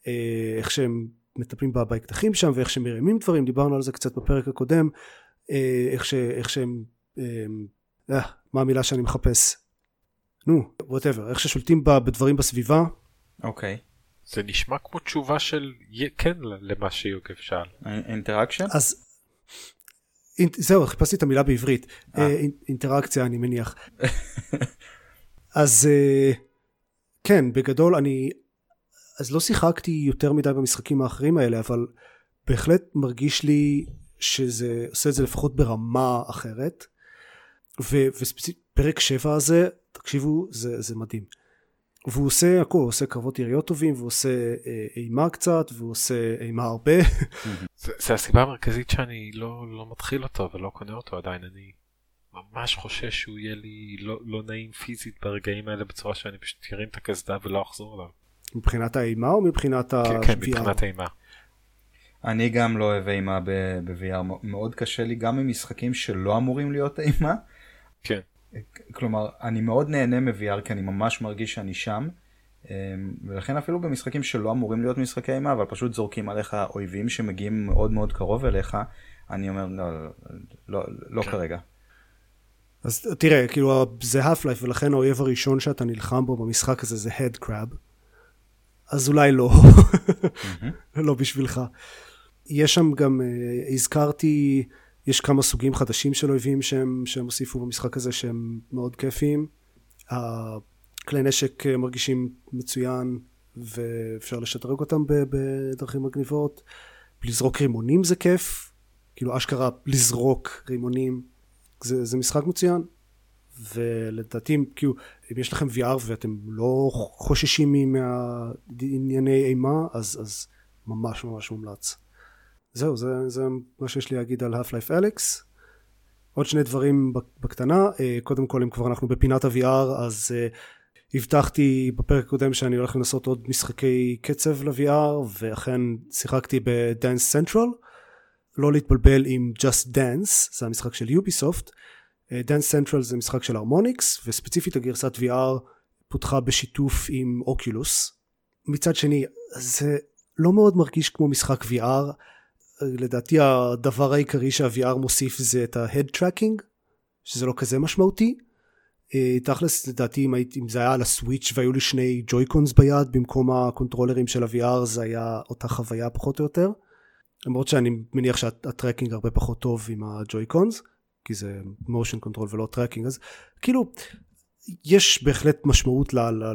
uh, איך שהם מטפלים באקדחים שם ואיך שהם מרימים דברים, דיברנו על זה קצת בפרק הקודם, uh, איך, ש, איך שהם uh, אה, מה המילה שאני מחפש? נו, whatever, איך ששולטים בדברים בסביבה. אוקיי. Okay. זה נשמע כמו תשובה של כן למה שיוגב שאל. interaction? אז אינ... זהו, חיפשתי את המילה בעברית. אה. אה, אינטראקציה אני מניח. אז אה, כן, בגדול אני... אז לא שיחקתי יותר מדי במשחקים האחרים האלה, אבל בהחלט מרגיש לי שזה עושה את זה לפחות ברמה אחרת. וספציפית פרק 7 הזה, תקשיבו, זה, זה מדהים. והוא עושה הכל, הוא עושה קרבות יריות טובים, והוא עושה אה, אימה קצת, והוא עושה אימה הרבה. זה, זה הסיבה המרכזית שאני לא, לא מתחיל אותו ולא קונה אותו עדיין, אני ממש חושש שהוא יהיה לי לא, לא נעים פיזית ברגעים האלה בצורה שאני פשוט ארים את הקסדה ולא אחזור אליו. מבחינת האימה או מבחינת ה... כן, כן, מבחינת האימה. אני גם לא אוהב אימה ב-VR, מאוד קשה לי גם ממשחקים שלא אמורים להיות אימה. כן. כלומר, אני מאוד נהנה מ-VR כי אני ממש מרגיש שאני שם, אמ, ולכן אפילו במשחקים שלא אמורים להיות משחקי אימה, אבל פשוט זורקים עליך אויבים שמגיעים מאוד מאוד קרוב אליך, אני אומר, לא, לא, לא, לא כן. כרגע. אז תראה, כאילו זה life ולכן האויב הראשון שאתה נלחם בו במשחק הזה זה head crab. אז אולי לא, לא בשבילך. יש שם גם, אה, הזכרתי, יש כמה סוגים חדשים של אויבים שהם, שהם הוסיפו במשחק הזה שהם מאוד כיפיים. הכלי נשק אה, מרגישים מצוין ואפשר לשדרג אותם בדרכים מגניבות. לזרוק רימונים זה כיף, כאילו אשכרה לזרוק רימונים זה, זה משחק מצוין. ולדעתי כאילו אם יש לכם VR ואתם לא חוששים מענייני אימה אז, אז ממש ממש מומלץ. זהו זה, זה מה שיש לי להגיד על Half-Life Alex. עוד שני דברים בקטנה. אה, קודם כל אם כבר אנחנו בפינת ה-VR אז אה, הבטחתי בפרק הקודם שאני הולך לנסות עוד משחקי קצב ל-VR ואכן שיחקתי ב-Dance Central לא להתבלבל עם Just Dance זה המשחק של Ubisoft Dance Central זה משחק של Harmonix וספציפית הגרסת VR פותחה בשיתוף עם Oculus מצד שני זה לא מאוד מרגיש כמו משחק VR לדעתי הדבר העיקרי שה-VR מוסיף זה את ה-head tracking שזה לא כזה משמעותי. תכלס לדעתי אם, הייתי, אם זה היה על ה Switch והיו לי שני Joy-Cons ביד במקום הקונטרולרים של ה-VR זה היה אותה חוויה פחות או יותר. למרות שאני מניח שה tracking הרבה פחות טוב עם ה Joy-Cons כי זה motion control ולא tracking אז כאילו יש בהחלט משמעות ל, ל,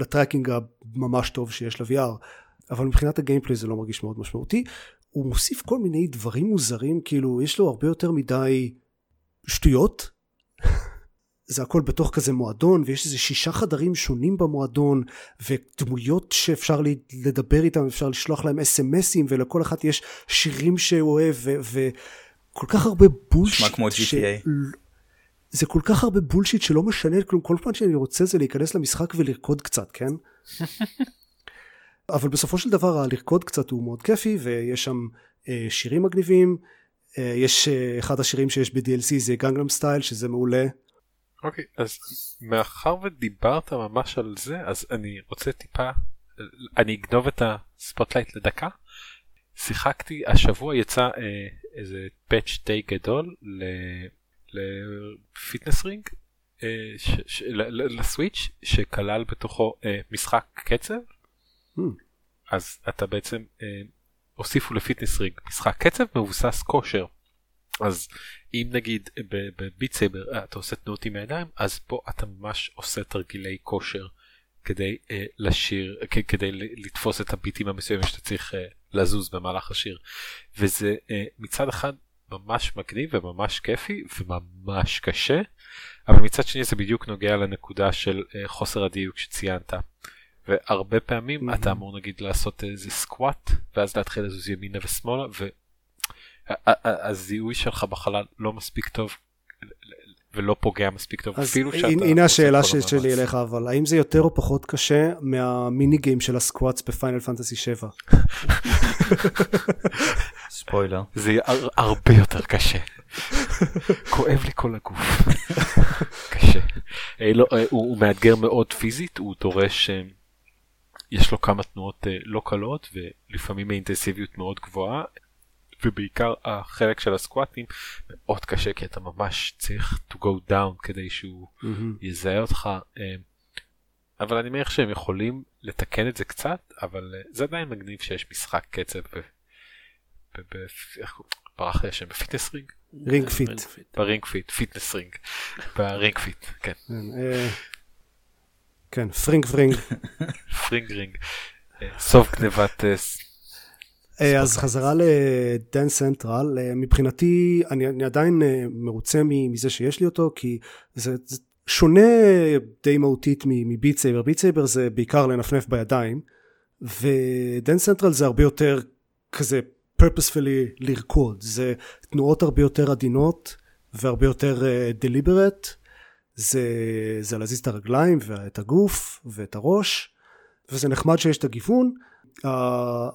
ל tracking הממש טוב שיש ל-VR אבל מבחינת הגיימפליי זה לא מרגיש מאוד משמעותי הוא מוסיף כל מיני דברים מוזרים כאילו יש לו הרבה יותר מדי שטויות זה הכל בתוך כזה מועדון ויש איזה שישה חדרים שונים במועדון ודמויות שאפשר לדבר איתם אפשר לשלוח להם אס.אם.אסים ולכל אחת יש שירים שהוא אוהב ו... ו- כל כך הרבה בולשיט. נשמע כמו GTA. זה כל כך הרבה בולשיט שלא משנה כלום, כל פעם שאני רוצה זה להיכנס למשחק ולרקוד קצת, כן? אבל בסופו של דבר הלרקוד קצת הוא מאוד כיפי ויש שם אה, שירים מגניבים, אה, יש אה, אחד השירים שיש ב-DLC זה Gangnam Style שזה מעולה. אוקיי, okay, אז מאחר ודיברת ממש על זה, אז אני רוצה טיפה, אני אגנוב את ה spotlight לדקה. שיחקתי, השבוע יצא אה, איזה patch די גדול ל Fitness Ring אה, ל Switch שכלל בתוכו אה, משחק קצב. אז אתה בעצם אה, הוסיפו ל Fitness Ring משחק קצב מבוסס כושר. אז אם נגיד ב Beat Saber אתה עושה תנועות עם הידיים אז פה אתה ממש עושה תרגילי כושר כדי אה, לשיר כדי לתפוס את הביטים המסוימים שאתה צריך אה, לזוז במהלך השיר. וזה אה, מצד אחד ממש מגניב וממש כיפי וממש קשה אבל מצד שני זה בדיוק נוגע לנקודה של אה, חוסר הדיוק שציינת. והרבה פעמים mm-hmm. אתה אמור נגיד לעשות איזה סקוואט ואז להתחיל לזוז ימינה ושמאלה והזיהוי שלך בחלל לא מספיק טוב ולא פוגע מספיק טוב אז אפילו שאתה... הנה השאלה שלי אליך אבל האם זה יותר או פחות קשה מהמיני גיים של הסקוואטס בפיינל פנטסי 7? ספוילר. זה יהיה הרבה יותר קשה. כואב לי כל הגוף. קשה. לא, הוא, הוא מאתגר מאוד פיזית, הוא דורש, יש לו כמה תנועות לא קלות ולפעמים האינטנסיביות מאוד גבוהה. ובעיקר החלק של הסקואטים מאוד קשה כי אתה ממש צריך to go down כדי שהוא mm-hmm. יזהה אותך אבל אני מניח שהם יכולים לתקן את זה קצת אבל זה עדיין מגניב שיש משחק קצב ברח לי השם בפיטנס רינג? רינג פיט. ברינג פיט, פיטנס רינג. ברינג פיט, כן. כן, פרינג פרינג. פרינג רינג. סוף גנבת אז חזרה לדן סנטרל. מבחינתי אני, אני עדיין מרוצה מזה שיש לי אותו כי זה, זה שונה די מהותית מביט סייבר ביט סייבר זה בעיקר לנפנף בידיים ו Dance Central זה הרבה יותר כזה purposefully לרקוד. זה תנועות הרבה יותר עדינות והרבה יותר deliberate זה, זה להזיז את הרגליים ואת הגוף ואת הראש וזה נחמד שיש את הגיוון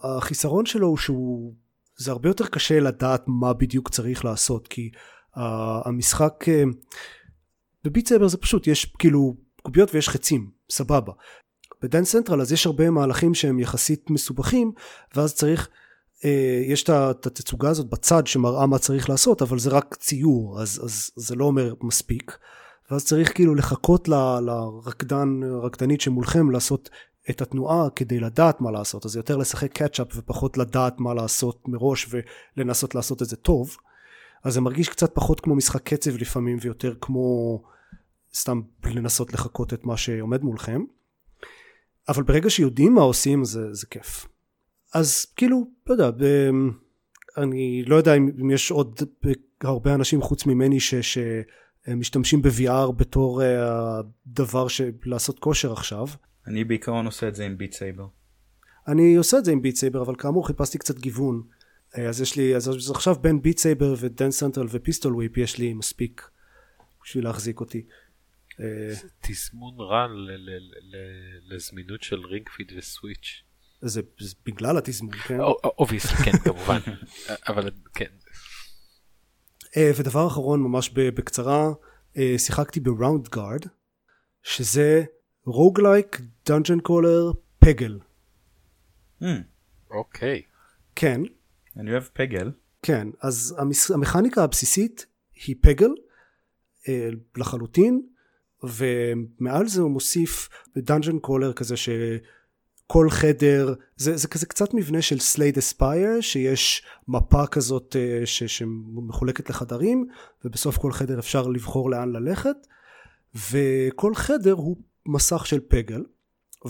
החיסרון שלו הוא שהוא זה הרבה יותר קשה לדעת מה בדיוק צריך לעשות כי המשחק uh, ב Beat Saber זה פשוט יש כאילו קוביות ויש חצים סבבה ב Dance Central אז יש הרבה מהלכים שהם יחסית מסובכים ואז צריך אה, יש את התצוגה הזאת בצד שמראה מה צריך לעשות, אבל זה רק ציור, אז, אז זה לא אומר מספיק. ואז צריך כאילו לחכות ל- לרקדן, הרקדנית שמולכם לעשות את התנועה כדי לדעת מה לעשות, אז יותר לשחק catch-up ופחות לדעת מה לעשות מראש ולנסות לעשות את זה טוב. אז זה מרגיש קצת פחות כמו משחק קצב לפעמים ויותר כמו סתם לנסות לחקות את מה שעומד מולכם. אבל ברגע שיודעים מה עושים זה, זה כיף. אז כאילו, לא יודע, ב- אני לא יודע אם, יש עוד הרבה אנשים חוץ ממני ש, שמשתמשים ב-VR בתור אה, הדבר של לעשות כושר עכשיו. אני בעיקרון עושה את זה עם Beat Saber. אני עושה את זה עם Beat Saber אבל כאמור חיפשתי קצת גיוון אה, אז יש לי אז עכשיו בין Beat Saber ו Dance Central ו Pistol Whip יש לי מספיק בשביל להחזיק אותי. אה, תזמון רע לזמינות של Ring Fit ו Switch. זה, זה בגלל התזמון כן obviously כן כמובן אבל כן ודבר אחרון ממש בקצרה אה, שיחקתי ב Roundguard שזה roguelike dungeon crawler Peggle אוקיי כן אני אוהב Peggle. כן, אז. המכניקה הבסיסית היא Peggle אה, לחלוטין, ומעל זה הוא מוסיף dungeon crawler כזה שכל חדר, זה, זה כזה קצת מבנה של Slay the Spire, שיש מפה כזאת אה, ש... שמחולקת לחדרים, ובסוף כל חדר אפשר לבחור לאן ללכת, וכל חדר הוא מסך של Peggle.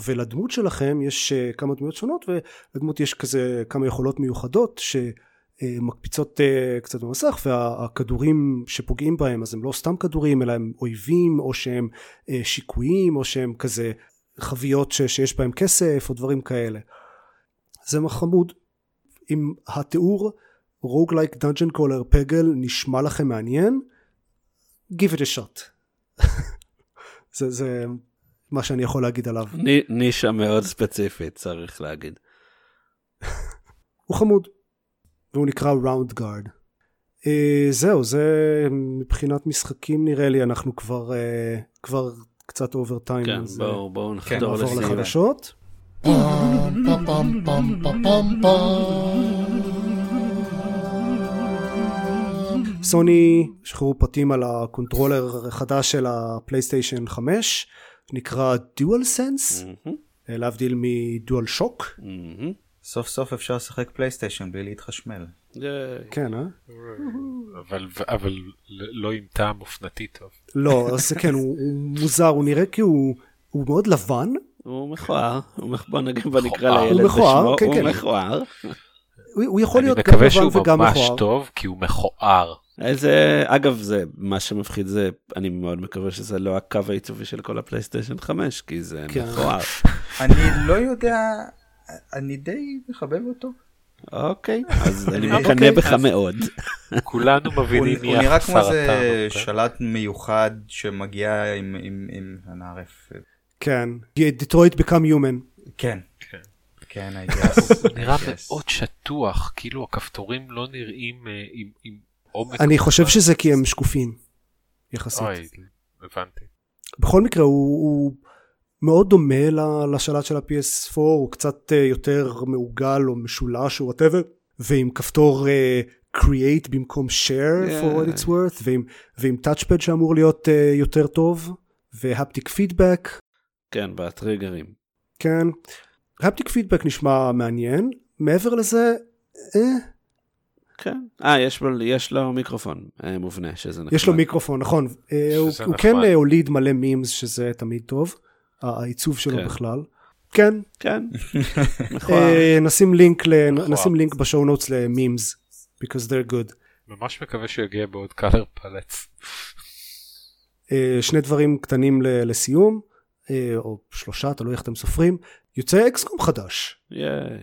ולדמות שלכם יש אה, כמה דמויות שונות ולדמות יש כזה כמה יכולות מיוחדות שמקפיצות אה, קצת במסך והכדורים שפוגעים בהם אז הם לא סתם כדורים אלא הם אויבים או שהם שיקויים או שהם כזה חביות ש- שיש בהם כסף או דברים כאלה. זה חמוד. אם התיאור roguelike dungeon crawler Peggle נשמע לכם מעניין give it a shot. זה, זה מה שאני יכול להגיד עליו. ני- נישה מאוד ספציפית, צריך להגיד. הוא חמוד. והוא נקרא Roundguard. Uh, זהו, זה מבחינת משחקים נראה לי, אנחנו כבר, uh, כבר קצת overtime. כן, אז, בואו בואו נחדור נעבור לסיום. לחדשות. סוני שחררו פרטים על ה controller החדש של הפלייסטיישן 5, נקרא DualSense, להבדיל מ DualShock. סוף סוף אפשר לשחק פלייסטיישן בלי להתחשמל. כן, אה? אבל אבל לא עם טעם אופנתי טוב. לא, אז כן, הוא, הוא מוזר, הוא נראה כי הוא, הוא מאוד לבן, הוא מכוער, בוא נגיד בוא נקרא. לילד הוא מכוער, בשמו, כן, הוא כן. מכוער. הוא, הוא יכול אני להיות גם מקווה לבן שהוא וגם ממש מכוער. טוב כי הוא מכוער. איזה, אגב, זה, מה שמפחיד זה, אני מאוד מקווה שזה לא הקו העיצובי של כל הפלייסטיישן 5, כי זה כן. מכוער. אני לא יודע, אני די מחבב אותו. אוקיי, אז אני אוקיי, מקנא בך אז- מאוד. כולנו מבינים הוא נראה כמו איזה. אוקיי? שלט מיוחד שמגיע עם- הנערף. כן, דיטרויט בקאם יומן. כן. כן. כן, I guess. הוא נראה. מאוד שטוח כאילו הכפתורים לא נראים אה, עם עומק. אני חושב שזה כי הם שקופים, יחסית. אוי, הבנתי. בכל מקרה, הוא מאוד דומה לשלט של ה-PS4, הוא קצת אה, יותר מעוגל או משולש או whatever, ועם כפתור אה, create במקום share Yeah. for what it's worth, ועם, ועם touchpad שאמור להיות אה, יותר טוב, ו haptic feedback. כן, בטריגרים. כן, haptic feedback נשמע מעניין, מעבר לזה, אה, כן. אה, יש יש לו מיקרופון אה, מובנה, שזה נחמד. יש לו מיקרופון, נכון, אה, הוא, הוא. כן הוליד מלא מימס שזה תמיד טוב, העיצוב שלו כן. בכלל. כן, כן. אה, נשים לינק, ל-. נשים לינק בשואו נוטס למימס, because they're good. ממש מקווה שהוא יגיע בעוד קלר פלץ. אה, שני דברים קטנים לסיום, אה, או שלושה, תלוי איך אתם סופרים, יוצא אקסקום חדש. ייי.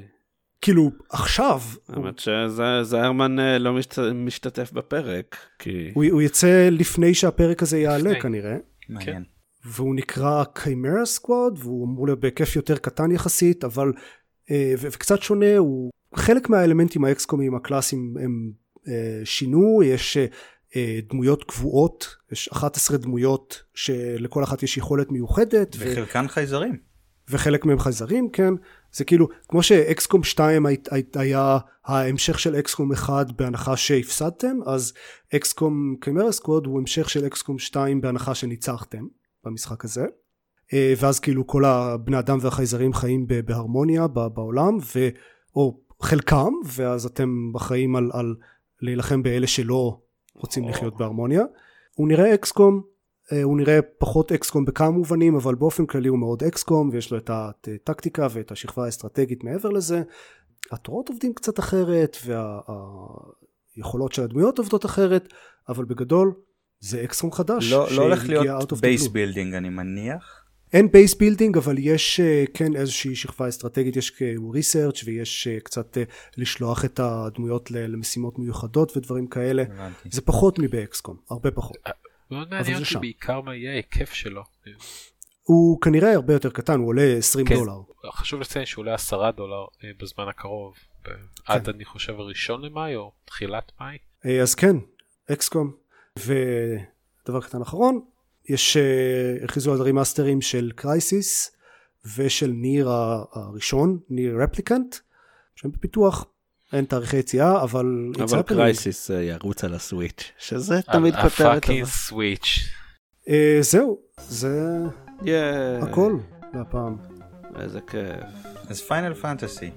כאילו, עכשיו, האמת שזיירמן אה, לא משת- משתתף בפרק, כי... הוא, יצא לפני שהפרק הזה יעלה. כנראה. מעניין. והוא נקרא קיימרה סקוואד והוא אמור להיות בהיקף יותר קטן יחסית אבל אה, ו- וקצת שונה הוא חלק מהאלמנטים האקסקומיים הקלאסיים הם אה, שינו יש אה, דמויות קבועות יש 11 דמויות שלכל אחת יש יכולת מיוחדת ו- וחלקן חייזרים. וחלק מהם חייזרים, כן, זה כאילו, כמו שאקסקום 2 הי, הי, היה ההמשך של אקסקום 1 בהנחה שהפסדתם, אז אקסקום קיימרה סקווד הוא המשך של אקסקום 2 בהנחה שניצחתם במשחק הזה. אה, ואז כאילו כל הבני אדם והחייזרים חיים בהרמוניה בעולם, ו, או חלקם, ואז אתם אחראים על, על להילחם באלה שלא רוצים לחיות בהרמוניה. הוא נראה XCOM, אה, הוא נראה פחות XCOM בכמה מובנים, אבל באופן כללי הוא מאוד XCOM, ויש לו את הטקטיקה ואת השכבה האסטרטגית מעבר לזה. התורות עובדים קצת אחרת, והיכולות של הדמויות עובדות אחרת, אבל בגדול זה XCOM חדש. לא, לא הולך להיות base building אני מניח. אין base building אבל יש אה, כן איזושהי שכבה אסטרטגית יש research ויש אה, קצת לשלוח את הדמויות למשימות מיוחדות ודברים כאלה הבנתי. זה פחות מב XCOM הרבה פחות. מאוד מעניין אותי בעיקר מה יהיה ההיקף שלו. הוא כנראה הרבה יותר קטן, הוא עולה 20 כן, דולר. חשוב לציין שהוא עולה 10 דולר אה, בזמן הקרוב, כן. עד אני חושב הראשון למאי או תחילת מאי. אה, אז כן, XCOM. ודבר קטן אחרון, יש, אה, הכריזו על רימאסטרים של Crysis ושל Nier הראשון, Nier Replicant, שהם בפיתוח אין תאריכי יציאה, אבל... אבל Crysis אה, ירוץ על ה Switch, שזה תמיד כותרת. ה fucking Switch. אה, זהו, זה הכל להפעם. איזה כיף. אז Final Fantasy.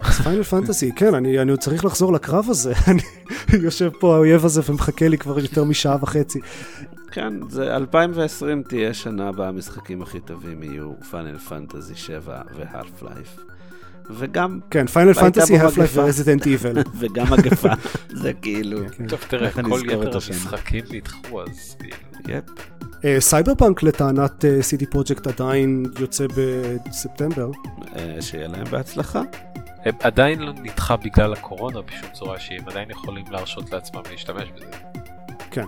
אז Final Fantasy, כן, אני, אני עוד צריך לחזור לקרב הזה, יושב פה האויב הזה ומחכה לי כבר יותר משעה וחצי. כן, זה 2020 תהיה שנה בה המשחקים הכי טובים יהיו Final Fantasy 7 ו Half-Life. וגם... כן, Final Fantasy, Half-Life ו Resident Evil. וגם מגפה, זה כאילו... כן. טוב, תראה, כל יתר המשחקים נדחו, אז כאילו... yep. Cyberpunk לטענת CD Projekt עדיין יוצא בספטמבר. אה, שיהיה להם בהצלחה. הם עדיין לא נדחה בגלל הקורונה בשום צורה שהם עדיין יכולים להרשות לעצמם להשתמש בזה. כן.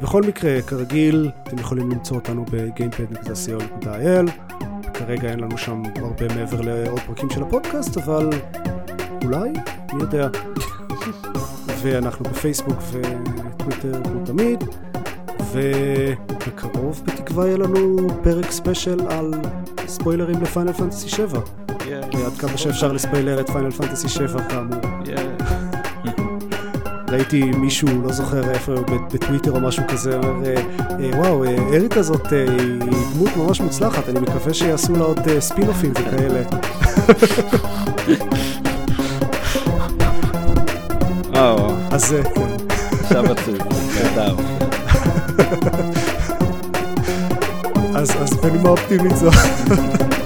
בכל מקרה, כרגיל, אתם יכולים למצוא אותנו ב-gamepad.co.il כרגע אין לנו שם הרבה מעבר לעוד פרקים של הפודקאסט, אבל אולי, מי יודע. ואנחנו בפייסבוק וטוויטר כמו תמיד, ובקרוב בתקווה יהיה לנו פרק special על ספוילרים ל Final Fantasy 7. עד כמה שאפשר לספיילר את Final Fantasy 7 כאמור. ראיתי מישהו, לא זוכר איפה, בטוויטר או משהו כזה, אומר, אה, אה, וואו, אה, אריק הזאת היא דמות ממש מוצלחת, אני מקווה שיעשו לה עוד ספינופים וכאלה. אז כן. עכשיו עצוב, נהדר. אז בנימה אופטימית זו.